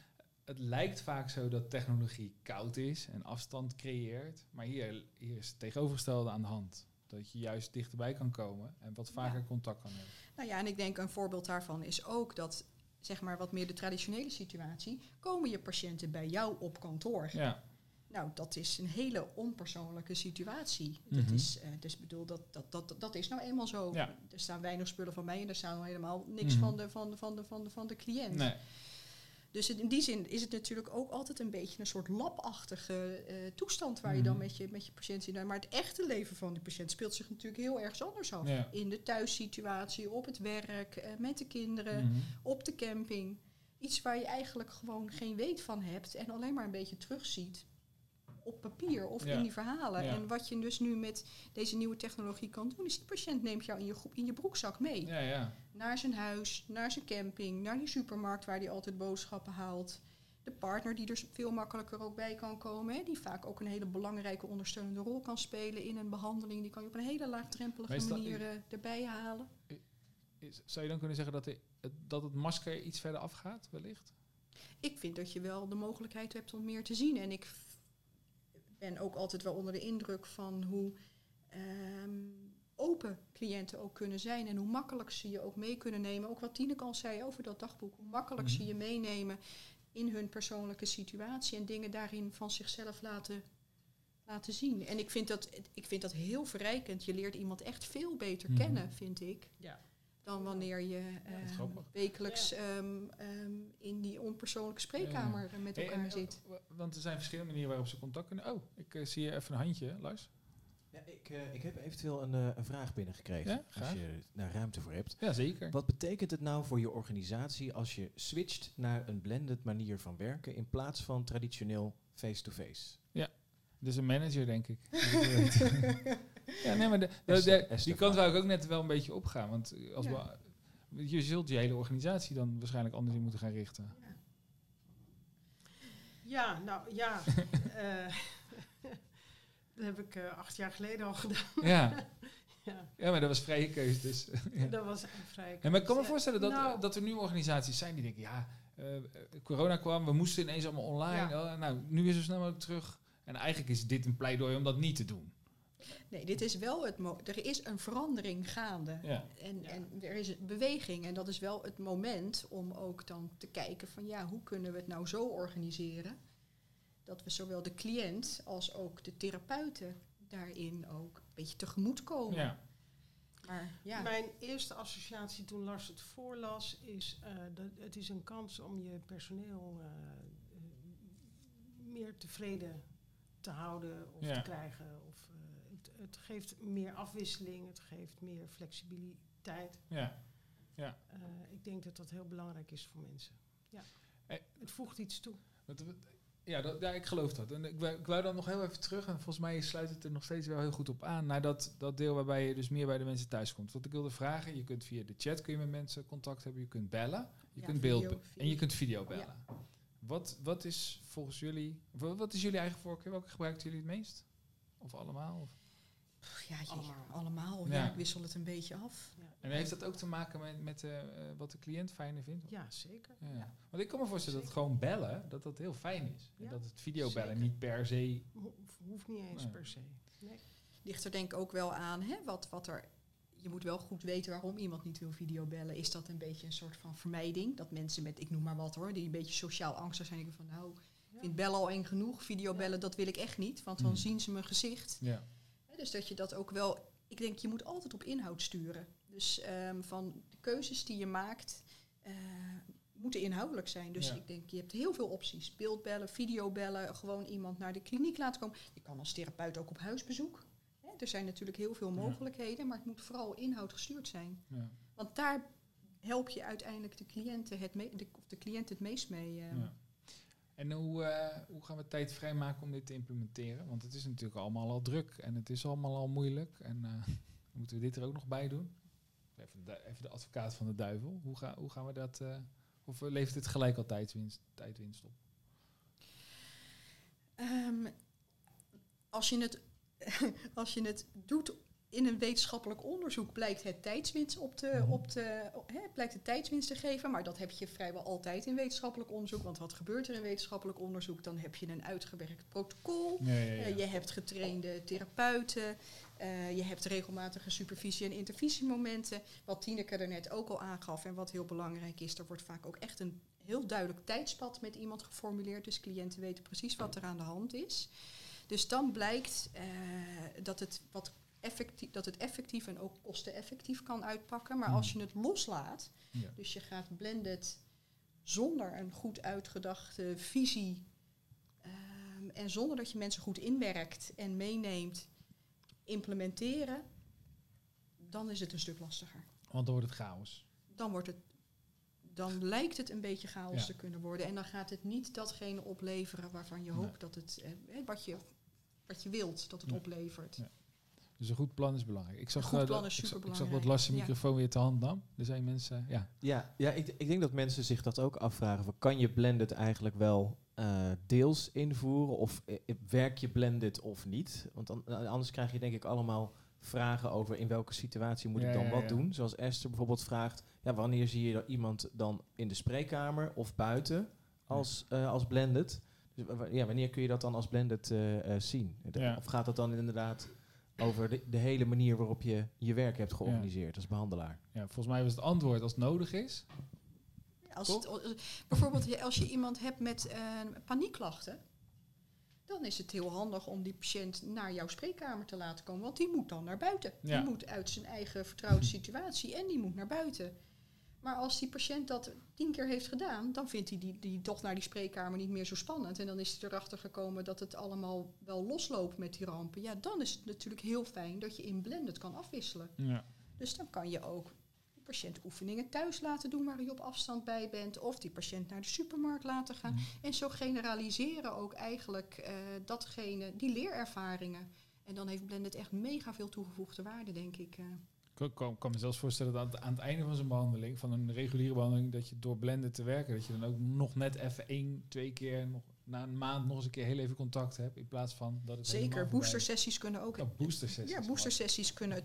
het lijkt vaak zo dat technologie koud is en afstand creëert. Maar hier, hier is het tegenovergestelde aan de hand. Dat je juist dichterbij kan komen en wat vaker Ja. contact kan hebben. Nou ja, en ik denk een voorbeeld daarvan is ook dat, zeg maar wat meer de traditionele situatie, komen je patiënten bij jou op kantoor. Ja, Nou, dat is een hele onpersoonlijke situatie. Dat Mhm. is, eh, dus bedoel, dat, dat, dat, dat is nou eenmaal zo. Ja. Er staan weinig spullen van mij en er staan nou helemaal niks Mhm. van, de, van, de, van, de, van, de, van de cliënt. nee. Dus in die zin is het natuurlijk ook altijd een beetje een soort labachtige eh, toestand waar je dan Mhm. met je, met je patiënt zit. Maar het echte leven van die patiënt speelt zich natuurlijk heel ergens anders af. Ja. In de thuissituatie, op het werk, eh, met de kinderen, Mhm. op de camping. Iets waar je eigenlijk gewoon geen weet van hebt en alleen maar een beetje terugziet op papier of Ja. in die verhalen. Ja. En wat je dus nu met deze nieuwe technologie kan doen, is die patiënt neemt jou in je, groep- in je broekzak mee. Ja, ja. Naar zijn huis, naar zijn camping, naar die supermarkt waar hij altijd boodschappen haalt. De partner die er veel makkelijker ook bij kan komen. Hè, die vaak ook een hele belangrijke ondersteunende rol kan spelen in een behandeling. Die kan je op een hele laagdrempelige manier eh, erbij halen. Is- zou je dan kunnen zeggen dat, de- het, dat het masker iets verder afgaat, wellicht? Ik vind dat je wel de mogelijkheid hebt om meer te zien. En ik ben ook altijd wel onder de indruk van hoe ehm, open cliënten ook kunnen zijn. En hoe makkelijk ze je ook mee kunnen nemen. Ook wat Tineke al zei over dat dagboek. Hoe makkelijk ze Mhm. je meenemen in hun persoonlijke situatie. En dingen daarin van zichzelf laten, laten zien. En ik vind, dat, ik vind dat heel verrijkend. Je leert iemand echt veel beter Mhm. kennen, vind ik. Ja. Dan wanneer je ehm, wekelijks ehm, ehm, in die onpersoonlijke spreekkamer met Hey, elkaar en, zit. eh, wa- want er zijn verschillende manieren waarop ze contact kunnen. Oh, ik eh, zie je even een handje, Lars. Ja, ik, eh, ik heb eventueel een, eh, een vraag binnengekregen. Ja, als je daar ruimte voor hebt. Ja, zeker. Wat betekent het nou voor je organisatie als je switcht naar een blended manier van werken in plaats van traditioneel face-to-face? Dus een manager, denk ik. ja, nee, maar de, de- Esther- de- Esther die kant wou ik ook net wel een beetje opgaan. Want eh, als Ja. we, je zult je hele organisatie dan waarschijnlijk anders in moeten gaan richten. Ja, nou ja. eh, dat heb ik eh, acht jaar geleden al gedaan. Ja. ja, ja, maar dat was vrije keuze. Dus, ja. dat was een vrij. Ja, maar ik kan me Ja, voorstellen dat, nou, dat er nu organisaties zijn die denken... ja, corona kwam, we moesten ineens allemaal online. Ja. Oh, nou, nu is het snel mogelijk terug. En eigenlijk is dit een pleidooi om dat niet te doen. Nee, dit is wel het er is een verandering gaande. Ja. En, Ja. en er is een beweging. En dat is wel het moment om ook dan te kijken van ja, hoe kunnen we het nou zo organiseren dat we zowel de cliënt als ook de therapeuten daarin ook een beetje tegemoet komen. Ja. Maar ja, Mijn eerste associatie toen Lars het voorlas is eh, dat het is een kans om je personeel eh, eh, meer tevreden te houden of Ja. te krijgen. Of, het, geeft meer afwisseling, het geeft meer flexibiliteit. Ja. Eh, ik denk dat dat heel belangrijk is voor mensen. Ja. Eh, Het voegt iets toe. Wat- wat- Ja, dat, ja, ik geloof dat. En ik, ik wou dan nog heel even terug, en volgens mij sluit het er nog steeds wel heel goed op aan, naar dat, dat deel waarbij je dus meer bij de mensen thuis komt. Wat ik wilde vragen, je kunt via de chat kun je met mensen contact hebben, je kunt bellen, je Ja, kunt beeld video, be- en je kunt video Ja. bellen. Wat, wat is volgens jullie, wa- wat is jullie eigen voorkeur? Welke gebruiken jullie het meest? Of allemaal? Of? Ja, je- Allemaal. allemaal. Ja. Ja. ik wissel het een beetje af. Ja, En heeft dat ook te maken met, met eh, eh, wat de cliënt fijner vindt? ja zeker. Ja. Ja. Want ik kan me voorstellen dat gewoon bellen, dat dat heel fijn is. En dat het videobellen zeker. niet per se... Ho- hoeft niet eens Nee. per se. Nee. ligt er denk ik ook wel aan hè, wat, wat er. Je moet wel goed weten waarom iemand niet wil videobellen. Is dat een beetje een soort van vermijding? Dat mensen met, ik noem maar wat hoor, die een beetje sociaal angstig zijn. Denken van nou, ik Ja. vind bellen al eng genoeg. Videobellen, dat wil ik echt niet. Want dan Hmm. zien ze mijn gezicht. Ja. Dus dat je dat ook wel ik denk, je moet altijd op inhoud sturen. Dus ehm, van de keuzes die je maakt, eh, moeten inhoudelijk zijn. Dus Ja. ik denk, je hebt heel veel opties. Beeldbellen, videobellen, gewoon iemand naar de kliniek laten komen. Je kan als therapeut ook op huisbezoek. Hè, er zijn natuurlijk heel veel Ja. mogelijkheden, maar het moet vooral inhoud gestuurd zijn. Ja. Want daar help je uiteindelijk de cliënten het, me- de, of de cliënt het meest mee. eh. En hoe, eh, hoe gaan we tijd vrijmaken om dit te implementeren? Want het is natuurlijk allemaal al druk en het is allemaal al moeilijk. En eh, moeten we dit er ook nog bij doen? Even de, even de advocaat van de duivel. Hoe, ga, hoe gaan we dat... eh, of levert het gelijk al tijdswinst, tijdwinst op? Ehm, als, je het, als je het doet in een wetenschappelijk onderzoek, blijkt het tijdswinst op te, Mhm. op te, hè, blijkt het tijdswinst te geven. Maar dat heb je vrijwel altijd in wetenschappelijk onderzoek. Want wat gebeurt er in wetenschappelijk onderzoek? Dan heb je een uitgewerkt protocol. Ja, ja, Eh, je hebt getrainde therapeuten. eh, je hebt regelmatige supervisie- en intervisiemomenten. Wat Tineke er net ook al aangaf en wat heel belangrijk is, er wordt vaak ook echt een heel duidelijk tijdspad met iemand geformuleerd. Dus cliënten weten precies wat er aan de hand is. Dus dan blijkt eh, dat, het wat effectief, dat het effectief en ook kosteneffectief kan uitpakken. Maar als je het loslaat, Ja. dus je gaat blended zonder een goed uitgedachte visie ehm, en zonder dat je mensen goed inwerkt en meeneemt, implementeren, dan is het een stuk lastiger. Want dan wordt het chaos. Dan, wordt het, dan lijkt het een beetje chaos Ja. te kunnen worden. En dan gaat het niet datgene opleveren waarvan je Nee. hoopt dat het, eh, eh, wat, je, wat je wilt dat het oplevert. Ja. Dus een goed plan is belangrijk. Ik zag, Een goed eh, plan dat- is ik zag dat Lars microfoon weer te hand nam. Er zijn mensen... ja. Ja, ja ik, ik denk dat mensen zich dat ook afvragen. Van, kan je blended eigenlijk wel eh, deels invoeren? Of eh, werk je blended of niet? Want dan, eh, anders krijg je denk ik allemaal vragen over in welke situatie moet Ja, ik dan ja, wat ja. doen. Zoals Esther bijvoorbeeld vraagt, ja, wanneer zie je dan iemand dan in de spreekkamer of buiten als, eh, als blended? Dus, ja, wanneer kun je dat dan als blended eh, eh, zien? De- Ja. Of gaat dat dan inderdaad over de, de hele manier waarop je je werk hebt georganiseerd als behandelaar? ja, volgens mij was het antwoord als het nodig is. Als het, als- bijvoorbeeld je- als je iemand hebt met eh, paniekklachten, dan is het heel handig om die patiënt naar jouw spreekkamer te laten komen. Want die moet dan naar buiten. Ja. Die moet uit zijn eigen vertrouwde situatie en die moet naar buiten. Maar als die patiënt dat tien keer heeft gedaan, dan vindt hij die, die toch naar die spreekkamer niet meer zo spannend. En dan is hij erachter gekomen dat het allemaal wel losloopt met die rampen. Ja, dan is het natuurlijk heel fijn dat je in blended kan afwisselen. Ja. Dus dan kan je ook die patiënt oefeningen thuis laten doen waar je op afstand bij bent. Of die patiënt naar de supermarkt laten gaan. En zo generaliseren ook eigenlijk eh, datgene, die leerervaringen. En dan heeft Blended echt mega veel toegevoegde waarde, denk ik. eh. Ik kan, kan me zelfs voorstellen dat aan het, einde van zo'n behandeling, van een reguliere behandeling, dat je door blenden te werken, dat je dan ook nog net even één, twee keer, nog, na een maand nog eens een keer heel even contact hebt, in plaats van dat het Zeker, is. boostersessies kunnen ook... Ja, boostersessies. Ja, boostersessies kunnen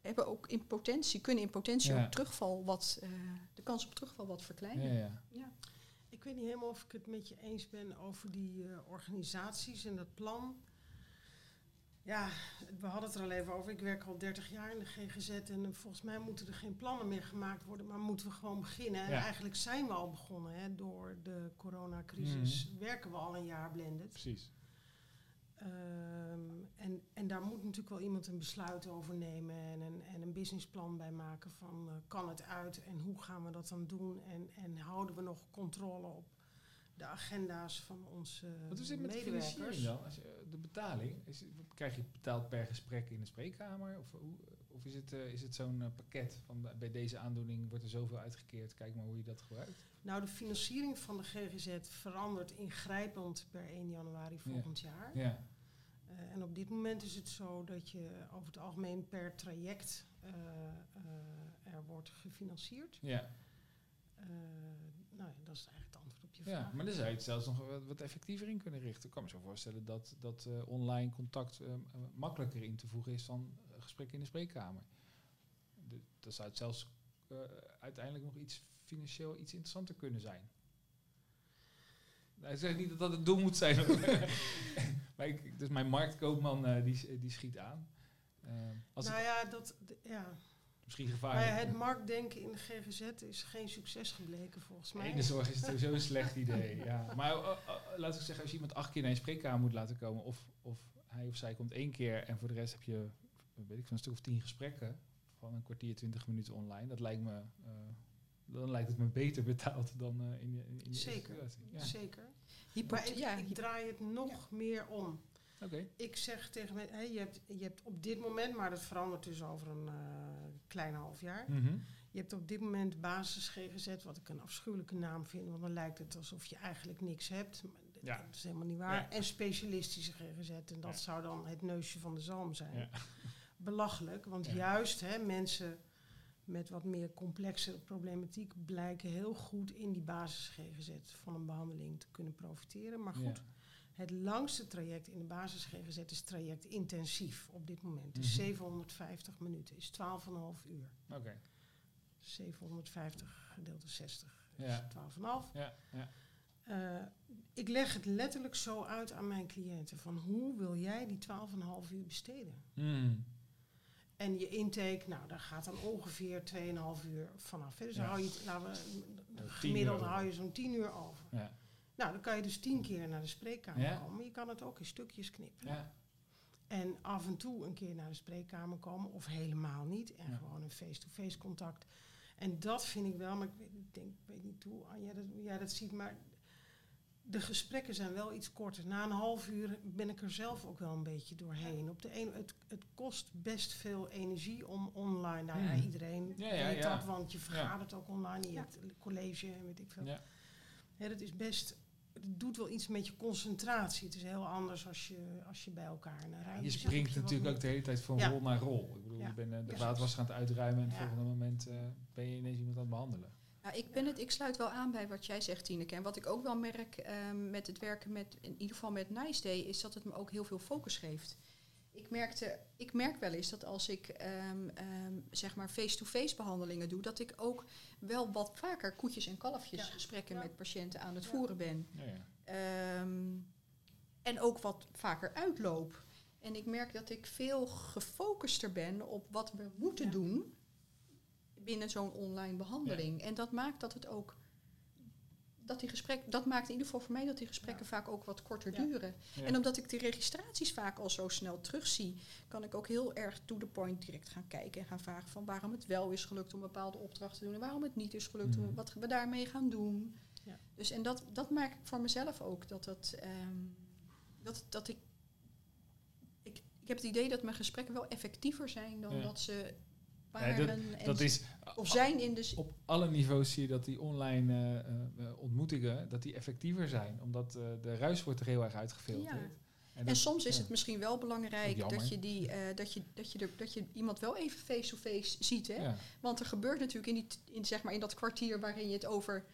hebben ook in potentie, kunnen in potentie Ja. ook terugval wat, eh, de kans op terugval wat verkleinen. Ja, ja. Ja. Ik weet niet helemaal of ik het met je eens ben over die eh, organisaties en dat plan. Ja, we hadden het er al even over. Ik werk al 30 jaar in de GGZ en eh, volgens mij moeten er geen plannen meer gemaakt worden, maar moeten we gewoon beginnen. En eigenlijk zijn we al begonnen. Hè. Door de coronacrisis werken we al een jaar blended. Precies. Ehm, en, en daar moet natuurlijk wel iemand een besluit over nemen en een, en een businessplan bij maken van eh, kan het uit en hoe gaan we dat dan doen en, en houden we nog controle op de agenda's van onze Wat is dit met de medewerkers. financiering dan? Als je, de betaling, is, het- krijg je betaald per gesprek in de spreekkamer? Of, hoe, of is het, eh, is het zo'n eh, pakket van bij- bij deze aandoening wordt er zoveel uitgekeerd, kijk maar hoe je dat gebruikt? Nou, de financiering van de GGZ verandert ingrijpend per 1 januari volgend jaar. Ja, Eh, en op dit moment is het zo dat je over het algemeen per traject eh, eh, er wordt gefinancierd. ja. Eh, nou ja, dat is eigenlijk het antwoord op je Ja, vraag. maar dan zou je het zelfs nog wat, wat effectiever in kunnen richten. Ik kan me zo voorstellen dat, dat eh, online contact eh, makkelijker in te voegen is dan gesprekken in de spreekkamer. De, dan zou het zelfs uiteindelijk nog iets financieel iets interessanter kunnen zijn. Nou, ik zeg niet dat dat het doel moet zijn. maar ik, dus mijn marktkoopman die, die schiet aan. Als nou ja, dat, ja. Misschien Maar gevaarlijk. ja, het marktdenken in de GGZ is geen succes gebleken volgens mij. De zorg is sowieso een slecht idee. Ja. Maar uh, uh, laat ik zeggen, als je iemand acht keer naar je spreekkamer moet laten komen, of, of hij of zij komt één keer en voor de rest heb je weet ik van een stuk of tien gesprekken van een kwartier, twintig minuten online. Dat lijkt me, eh, dan lijkt het me beter betaald dan eh, in, de- in, in de Zeker. Ja. Zeker. Maar ik, ja, ik draai het nog meer om. Ik zeg tegen mensen, hey, je, hebt, je hebt op dit moment, maar dat verandert dus over een eh, klein half jaar. Mhm. Je hebt op dit moment basis GGZ, wat ik een afschuwelijke naam vind, want dan lijkt het alsof je eigenlijk niks hebt. Maar dat- Ja. Dat is helemaal niet waar. Ja. En specialistische GGZ, en dat Ja. zou dan het neusje van de zalm zijn. Belachelijk, want juist hè, mensen met wat meer complexe problematiek blijken heel goed in die basis GGZ van een behandeling te kunnen profiteren. Maar goed. Het langste traject in de basis GGZ is traject intensief op dit moment. Dus Mhm. 750 minuten, is 12,5 uur. Oké. 750 gedeeld door 60 is Ja. 12,5. Ja. Ja. Eh, ik leg het letterlijk zo uit aan mijn cliënten. Van hoe wil jij die 12,5 uur besteden? Mm. En je intake, nou, daar gaat dan ongeveer 2,5 uur vanaf. Dus Ja. hou je, het- laten we, tien gemiddeld hou je zo'n 10 uur over. Ja. Nou, dan kan je dus 10 keer naar de spreekkamer Ja. komen. Maar je kan het ook in stukjes knippen. Ja. En af en toe een keer naar de spreekkamer komen, of helemaal niet. En Ja. gewoon een face-to-face contact. En dat vind ik wel, maar ik weet, ik denk, ik weet niet hoe Anja dat, jij dat ziet, maar de gesprekken zijn wel iets korter. Na een half uur ben ik er zelf ook wel een beetje doorheen. Op de een, het, het kost best veel energie om online, nou ja, iedereen Ja, ja, weet ja. dat, want je vergadert ook online, je hebt college en weet ik veel. Ja. Dat is best, het doet wel iets met je concentratie. Het is heel anders als je, als je bij elkaar naar rijdt. Je springt je natuurlijk ook de hele tijd van Ja. rol naar rol. Ik bedoel, Ja. je bent eh, de Ja. vaatwasser aan het uitruimen en op het Ja. volgende moment eh, ben je ineens iemand aan het behandelen. Nou, ik, ben het, ik sluit wel aan bij wat jij zegt, Tineke. En wat ik ook wel merk ehm, met het werken met, in ieder geval met Nice Day, is dat het me ook heel veel focus geeft. Ik, merkte, ik merk wel eens dat als ik ehm, ehm, zeg maar face-to-face behandelingen doe, dat ik ook wel wat vaker koetjes en kalfjes Ja. gesprekken Ja. met patiënten aan het Ja. voeren ben. Ja, ja. Ehm, en ook wat vaker uitloop. En ik merk dat ik veel gefocuster ben op wat we moeten Ja. doen binnen zo'n online behandeling. En dat maakt dat het ook. Dat, die gesprek, dat maakt in ieder geval voor mij dat die gesprekken Ja. vaak ook wat korter Ja. duren. Ja. En omdat ik die registraties vaak al zo snel terugzie, kan ik ook heel erg to the point direct gaan kijken en gaan vragen van waarom het wel is gelukt om bepaalde opdrachten te doen en waarom het niet is gelukt Mhm. om wat we daarmee gaan doen. Ja. Dus en dat, dat merk ik voor mezelf ook. Dat, dat, ehm, dat, dat ik, ik. Ik heb het idee dat mijn gesprekken wel effectiever zijn dan Ja. dat ze Dat, en dat is of zijn in de. op alle niveaus zie je dat die online eh, eh, eh, ontmoetingen dat die effectiever zijn, omdat de ruis wordt er heel erg uitgefilterd. Ja. En, soms is ja. het misschien wel belangrijk dat je, die, dat, je, dat, je er, dat je iemand wel even face-to-face ziet. Hè? Ja. Want er gebeurt natuurlijk in, die, in, zeg maar in dat kwartier waarin je het over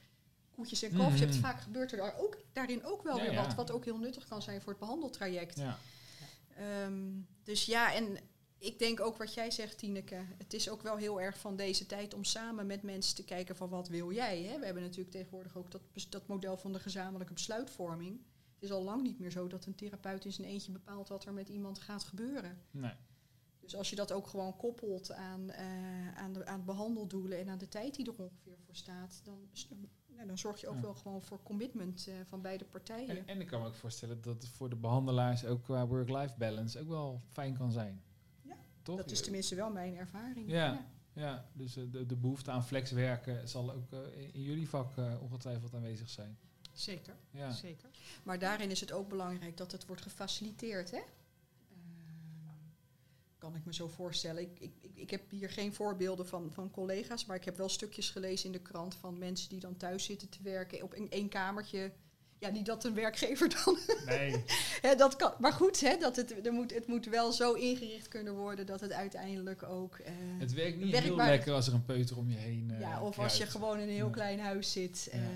koetjes en kalfjes hebt, Mhm. vaak gebeurt er daar ook, daarin ook wel Ja, weer wat, wat ook heel nuttig kan zijn voor het behandeltraject. Ja. Ehm, dus ja, en ik denk ook wat jij zegt, Tineke. Het is ook wel heel erg van deze tijd om samen met mensen te kijken van wat wil jij. Hè? We hebben natuurlijk tegenwoordig ook dat, dat model van de gezamenlijke besluitvorming. Het is al lang niet meer zo dat een therapeut in zijn eentje bepaalt wat er met iemand gaat gebeuren. Nee. Dus als je dat ook gewoon koppelt aan, eh, aan, de, aan behandeldoelen en aan de tijd die er ongeveer voor staat, dan, nou, dan zorg je ook Ja. wel gewoon voor commitment eh, van beide partijen. En, en ik kan me ook voorstellen dat het voor de behandelaars ook qua work-life balance ook wel fijn kan zijn. Toch? dat is tenminste wel mijn ervaring. Ja. Ja, dus eh, de, de behoefte aan flexwerken zal ook eh, in, jullie vak eh, ongetwijfeld aanwezig zijn. Zeker, Ja. zeker. Maar daarin is het ook belangrijk dat het wordt gefaciliteerd. Hè? Ehm, kan ik me zo voorstellen. Ik, ik, ik- ik heb hier geen voorbeelden van, van collega's, maar ik heb wel stukjes gelezen in de krant van mensen die dan thuis zitten te werken op een één kamertje. Ja, niet dat een werkgever dan. Nee. hè, dat kan, maar goed, hè, dat het, er moet, het moet wel zo ingericht kunnen worden dat het uiteindelijk ook. eh, Het werkt niet heel maar- lekker als er een peuter om je heen eh ja, of als je gewoon in een heel Ja. klein huis zit. Ja. eh,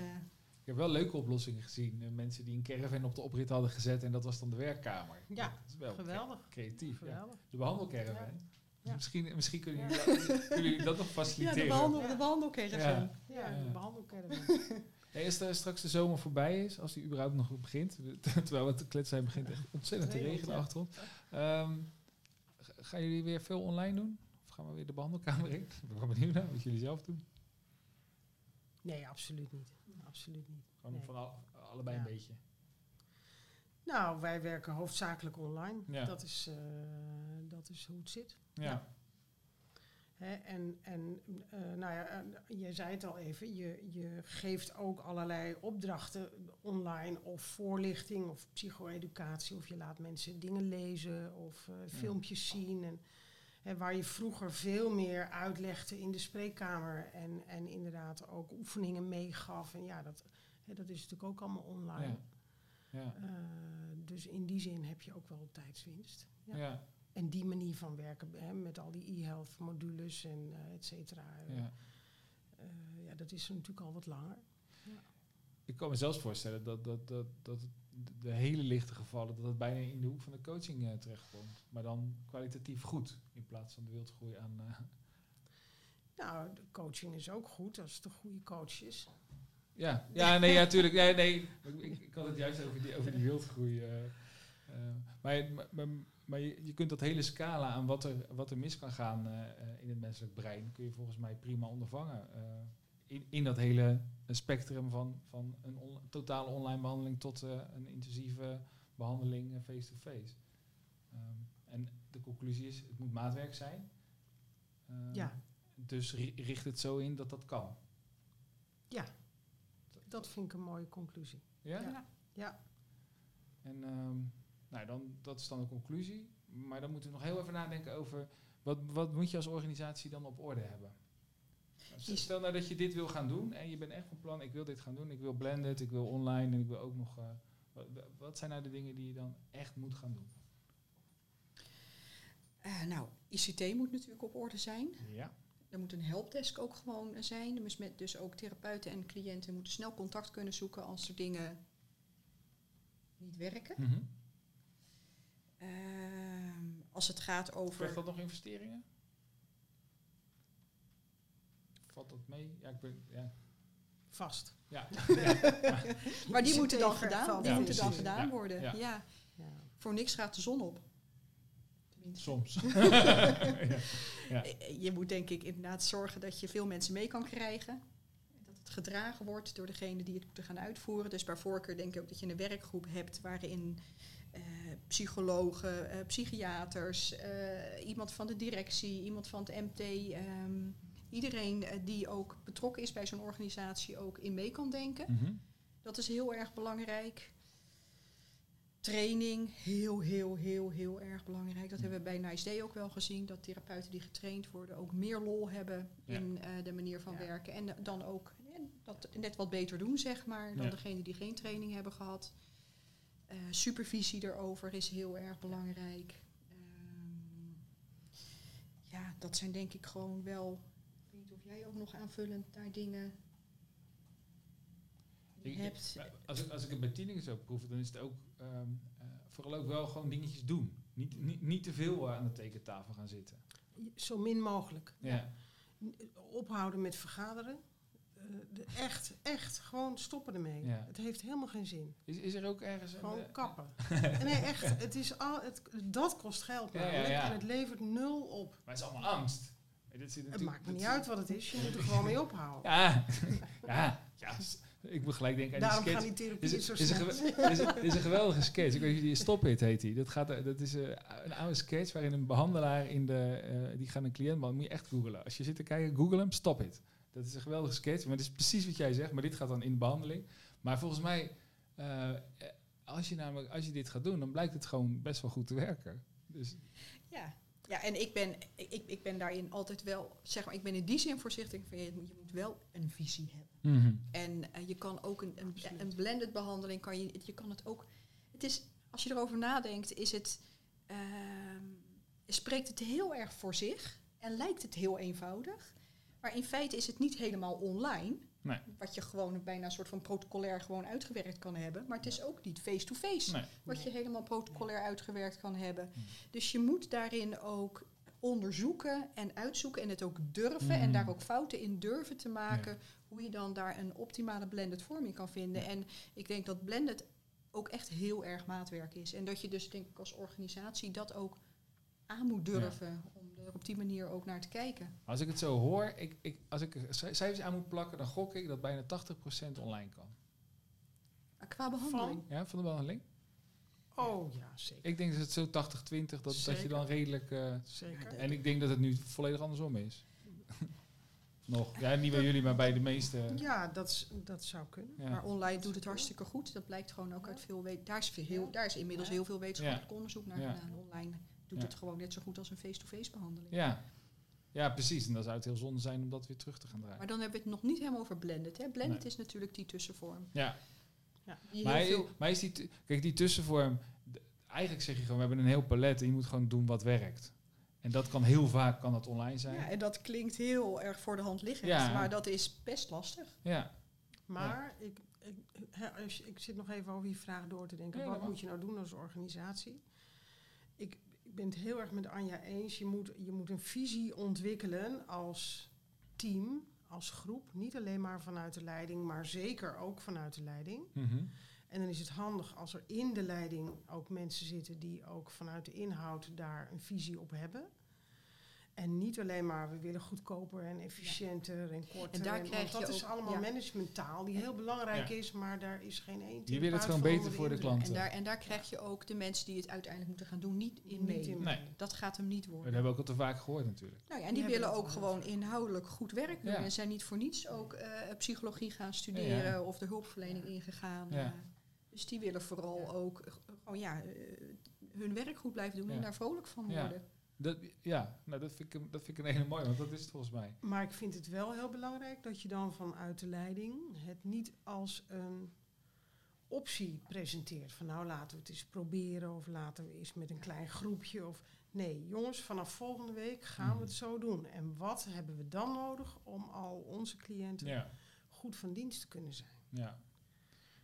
Ik heb wel leuke oplossingen gezien. Mensen die een caravan op de oprit hadden gezet en dat was dan de werkkamer. Ja, dat is wel geweldig. cre- creatief. Ja. Geweldig. De behandelcaravan. Ja. Misschien, misschien kunnen, Ja. jullie dat, kunnen jullie dat nog ja, faciliteren. de, behandel, Ja. de behandelcaravan. Ja. Ja, Ja. de behandelcaravan. Hey, als er straks de zomer voorbij is, als die überhaupt nog begint, terwijl het kletsen zijn begint echt ontzettend te regenen. Ehm, g- gaan jullie weer veel online doen? Of gaan we weer de behandelkamer in? Ik ben wel benieuwd naar wat jullie zelf doen. Nee, absoluut niet. Absoluut niet. Gewoon Nee. van al- allebei Ja. een beetje. Nou, wij werken hoofdzakelijk online. Ja. Dat, is, eh, dat is hoe het zit. Ja. En en eh, nou ja, eh, je zei het al even, je, je geeft ook allerlei opdrachten online of voorlichting of psycho-educatie. Of je laat mensen dingen lezen of eh, filmpjes zien. En, waar je vroeger veel meer uitlegde in de spreekkamer en, en inderdaad ook oefeningen meegaf. En ja, dat, dat is natuurlijk ook allemaal online. Ja. Ja. Dus in die zin heb je ook wel tijdswinst. Ja. Ja. En die manier van werken hè, met al die e-health modules en eh et cetera. eh, Ja. eh, ja, dat is natuurlijk al wat langer. Ik kan me zelfs voorstellen dat, dat, dat, dat de hele lichte gevallen, dat het bijna in de hoek van de coaching eh, terechtkomt. Maar dan kwalitatief goed, in plaats van de wildgroei aan... eh, Nou, de coaching is ook goed als het een goede coach is. Ja, ja, nee, ja, natuurlijk. Ja, nee, ik, ik, ik had het juist over die, over die wildgroei. eh, eh, maar maar, maar, je, je kunt dat hele scala aan wat er, wat er mis kan gaan eh, eh, in het menselijk brein, kun je volgens mij prima ondervangen. eh, in, in dat hele spectrum van, van een on- totale online behandeling tot eh, een intensieve behandeling eh, face-to-face. Ehm, en de conclusie is, het moet maatwerk zijn. Ehm, Ja. Dus ri- richt het zo in dat dat kan. Dat vind ik een mooie conclusie. Ja? Ja. Ja. En ehm, nou, dan, dat is dan de conclusie. Maar dan moeten we nog heel even nadenken over... Wat, wat moet je als organisatie dan op orde hebben? Is- Stel nou dat je dit wil gaan doen en je bent echt van plan... ik wil dit gaan doen, ik wil blended, ik wil online en ik wil ook nog... eh, wat, wat zijn nou de dingen die je dan echt moet gaan doen? Eh, nou, ICT moet natuurlijk op orde zijn. Ja. Er moet een helpdesk ook gewoon zijn. Dus, met, dus ook therapeuten en cliënten moeten snel contact kunnen zoeken als er dingen niet werken. Mhm. Ehm, als het gaat over. Krijgt dat nog investeringen? Valt dat mee? Ja, ik ben... Ja. Vast. Ja. Maar die moeten dan gedaan, die Ja, moeten dan gedaan Ja, worden. ja. Ja. Ja. Voor niks gaat de zon op. Soms. ja. Ja. Je moet denk ik inderdaad zorgen dat je veel mensen mee kan krijgen. Dat het gedragen wordt door degene die het moeten gaan uitvoeren. Dus bij voorkeur denk ik ook dat je een werkgroep hebt waarin psychologen, eh, psychiaters, eh, iemand van de directie, iemand van het MT, ehm, iedereen eh, die ook betrokken is bij zo'n organisatie ook in mee kan denken. Mhm. Dat is heel erg belangrijk. Training, heel, heel, heel, heel erg belangrijk. Dat hebben we bij Nice Day ook wel gezien. Dat therapeuten die getraind worden ook meer lol hebben Ja. in eh, de manier van Ja. werken. En eh, dan ook eh, dat net wat beter doen, zeg maar, dan degene die geen training hebben gehad. Eh, supervisie erover is heel erg belangrijk. Ehm, ja, dat zijn denk ik gewoon wel... Ik weet niet of jij ook nog aanvullend naar dingen Ik- hebt. als, ik, als ik het bij Tieningen zo proef, dan is het ook ehm, eh, vooral ook wel gewoon dingetjes doen. Niet, niet, niet te veel eh, aan de tekentafel gaan zitten. Zo min mogelijk. Ja. Ophouden met vergaderen. Echt, echt, gewoon stoppen ermee. Ja. Het heeft helemaal geen zin. Is, is er ook ergens. Gewoon eh, kappen. nee, echt. Het is al, het, dat kost geld Ja. En het levert nul op. Maar het is allemaal angst. Dit Het maakt me niet uit wat het is. Je moet er gewoon mee ophouden. Ja, ja, ja. Ik moet gelijk denken aan Daarom die gaan sketch. die Is, therapieën is, zo is, snel. is, een- is een geweldige sketch. Ik weet niet, die Stop It heet die. Dat, gaat, eh, dat is eh, een oude sketch waarin een behandelaar in de, die gaat een cliënt behandelen. Moet je echt googlen. Als je zit te kijken, google hem, Stop It. Dat is een geweldige sketch, maar het is precies wat jij zegt. Maar dit gaat dan in de behandeling. Maar volgens mij, eh, als je namelijk als je dit gaat doen, dan blijkt het gewoon best wel goed te werken. Dus Ja, ja en ik ben, ik, ik ben daarin altijd wel, zeg maar, ik ben in die zin voorzichtig van je, moet- je moet wel een visie hebben. En eh, je kan ook een, een blended behandeling, kan je, je kan het ook, het is, als je erover nadenkt, is het, ehm, spreekt het heel erg voor zich en lijkt het heel eenvoudig. Maar in feite is het niet helemaal online. Nee. Wat je gewoon bijna een soort van protocolair gewoon uitgewerkt kan hebben. Maar het is ook niet face-to-face. nee. Wat je helemaal protocolair uitgewerkt kan hebben. Hmm. Dus je moet daarin ook onderzoeken en uitzoeken en het ook durven en Hmm. daar ook fouten in durven te maken. Hoe je dan daar een optimale blended vorm in kan vinden. Ja. En ik denk dat blended ook echt heel erg maatwerk is. En dat je dus denk ik als organisatie dat ook aan moet durven. Op die manier ook naar te kijken. Als ik het zo hoor, ik, ik, als ik er cijfers aan moet plakken, dan gok ik dat bijna 80% online kan. Maar qua behandeling. Ja, van de behandeling? Oh ja, zeker. Ik denk dat het zo 80-20, dat, dat je dan redelijk... eh, zeker. en ik denk dat het nu volledig andersom is. Nog. Ja, niet bij jullie, maar bij de meeste. Ja, dat, is- dat zou kunnen. Ja. Maar online doet het hartstikke goed. Dat blijkt gewoon ook uit veel. Daar is, veel, daar is inmiddels heel veel wetenschappelijk onderzoek naar Ja. gedaan. Online doet Ja. het gewoon net zo goed als een face-to-face behandeling. Ja. ja, precies. En dan zou het heel zonde zijn om dat weer terug te gaan draaien. Maar dan hebben we het nog niet helemaal over blended. Hè? Blended Nee. is natuurlijk die tussenvorm. Ja, Die maar, heel veel, maar is die, kijk, die tussenvorm, eigenlijk zeg je gewoon, we hebben een heel palet en je moet gewoon doen wat werkt. En dat kan heel vaak kan dat online zijn. ja, en dat klinkt heel erg voor de hand liggend. Ja. Maar dat is best lastig. Ja, Maar ik, ik, hè, als je- ik zit nog even over je vraag door te denken. Ja, Wat dat moet je nou doen als organisatie? Ik, ik ben het heel erg met Anja eens. Je moet, je moet een visie ontwikkelen als team, als groep. Niet alleen maar vanuit de leiding, maar zeker ook vanuit de leiding. Mhm. En dan is het handig als er in de leiding ook mensen zitten die ook vanuit de inhoud daar een visie op hebben. En niet alleen maar we willen goedkoper en efficiënter en korter. En daar want krijg je dat is ook- allemaal ja. managementtaal die heel belangrijk Ja. is, maar daar is geen één. Je wil het gewoon beter voor de klant. En daar, en daar krijg je ook de mensen die het uiteindelijk moeten gaan doen niet in Niet mee. in Nee. Dat gaat hem niet Dat worden. hebben we ook al te vaak gehoord natuurlijk. Nou ja, en die Die willen ook dat gewoon inhoudelijk goed werk doen. Ja. En zijn niet voor niets ook eh, psychologie gaan studeren Ja, ja. of de hulpverlening ingegaan. Ja. eh. dus die willen vooral Ja. ook eh, gewoon ja, hun werk goed blijven doen Ja. en daar vrolijk van Ja. worden. Dat, ja, nou, dat, vind ik, een- dat vind ik een hele mooie, want dat is het volgens mij. Maar ik vind het wel heel belangrijk dat je dan vanuit de leiding het niet als een optie presenteert. Van nou laten we het eens proberen of laten we eens met een klein groepje. Of nee, jongens, vanaf volgende week gaan we het zo doen. En wat hebben we dan nodig om al onze cliënten Ja, goed van dienst te kunnen zijn? ja.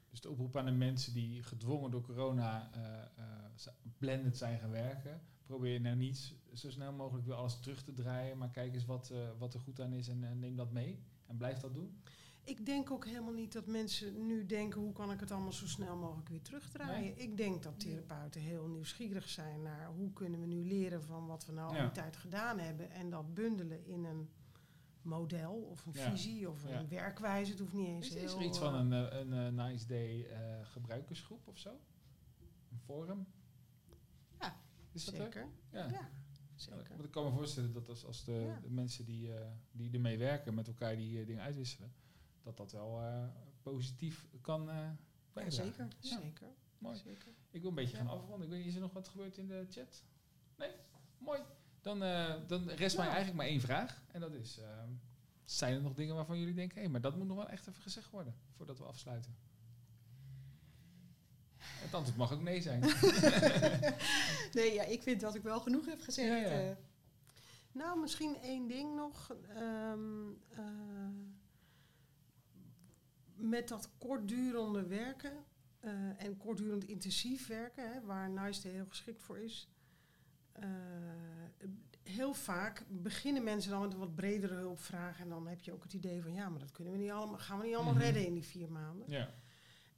Dus de oproep aan de mensen die gedwongen door corona eh eh, z- blended zijn gaan werken. Probeer nou niet zo snel mogelijk weer alles terug te draaien. Maar kijk eens wat, eh, wat er goed aan is en, eh, neem dat mee. En blijf dat doen. Ik denk ook helemaal niet dat mensen nu denken hoe kan ik het allemaal zo snel mogelijk weer terugdraaien. Nee. Ik denk dat therapeuten heel nieuwsgierig zijn naar hoe kunnen we nu leren van wat we nou al Ja. die tijd gedaan hebben en dat bundelen in een model of een Ja. visie of Ja. een werkwaarwijze. Het hoeft niet eens Is, heel... is er iets van een, eh, een eh, Nice Day gebruikersgroep of zo? Een forum? Is dat er? Zeker. Ja. Ja, zeker. want ik kan me voorstellen dat als, als de, Ja. de mensen die, eh, die ermee werken met elkaar die eh, dingen uitwisselen, dat dat wel eh, positief kan eh Ja, bijdragen. zeker. Ja, Zeker. mooi. zeker. Ik wil een beetje Ja. gaan afronden. Ik weet niet, is er nog wat gebeurd in de chat? Nee? Mooi. Dan, eh, dan rest mij eigenlijk maar één vraag. En dat is, eh, zijn er nog dingen waarvan jullie denken, hé, maar dat moet nog wel echt even gezegd worden voordat we afsluiten? Het antwoord mag ook nee zijn. Nee, ja, ik vind dat ik wel genoeg heb gezegd. Ja, ja. eh. Nou, misschien één ding nog. Ehm, eh, met dat kortdurende werken eh, en kortdurend intensief werken, hè, waar Nice heel geschikt voor is. heel vaak beginnen mensen dan met een wat bredere hulpvraag. En dan heb je ook het idee van ja, maar dat kunnen we niet allemaal, gaan we niet allemaal Mhm. redden in die vier maanden. ja.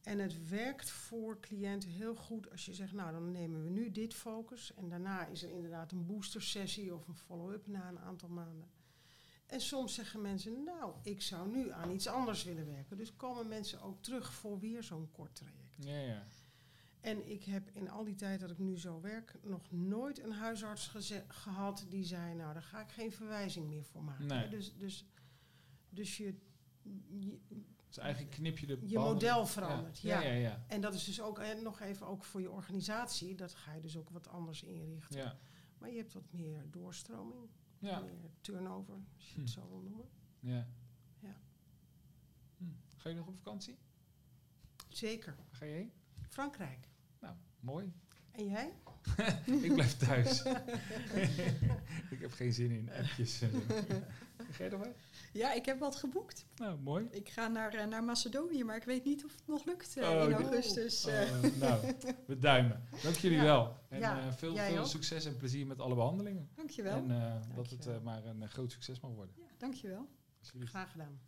En het werkt voor cliënten heel goed als je zegt, nou dan nemen we nu dit focus en daarna is er inderdaad een booster sessie of een follow-up na een aantal maanden. En soms zeggen mensen, nou ik zou nu aan iets anders willen werken. Dus komen mensen ook terug voor weer zo'n kort traject. Ja, ja. En ik heb in al die tijd dat ik nu zo werk nog nooit een huisarts gehad die zei, nou daar ga ik geen verwijzing meer voor maken. Nee. Dus, dus, dus je, je, Dus eigenlijk knip je de je banden- model verandert. Ja, ja, ja. En dat is dus ook en nog even ook voor je organisatie. Dat ga je dus ook wat anders inrichten. Ja, Maar je hebt wat meer doorstroming, ja. meer turnover, als je het Hm. zo wil noemen. ja. Ja. Hm. Ga je nog op vakantie? Zeker. Waar ga je heen? Frankrijk. Nou, mooi. En jij? ik blijf thuis. ik heb geen zin in appjes. en. Ga je er wel? Ja, ik heb wat geboekt. Nou, mooi. Ik ga naar, eh, naar Macedonië, maar ik weet niet of het nog lukt eh, Oh, in augustus. eh. Oh, nou, we duimen. Dank jullie Ja. wel. En Ja, eh, veel, veel ook. succes en plezier met alle behandelingen. dankjewel. En eh, dat het eh, maar een eh, groot succes mag worden. ja, dankjewel. Alsjeblieft. Graag gedaan.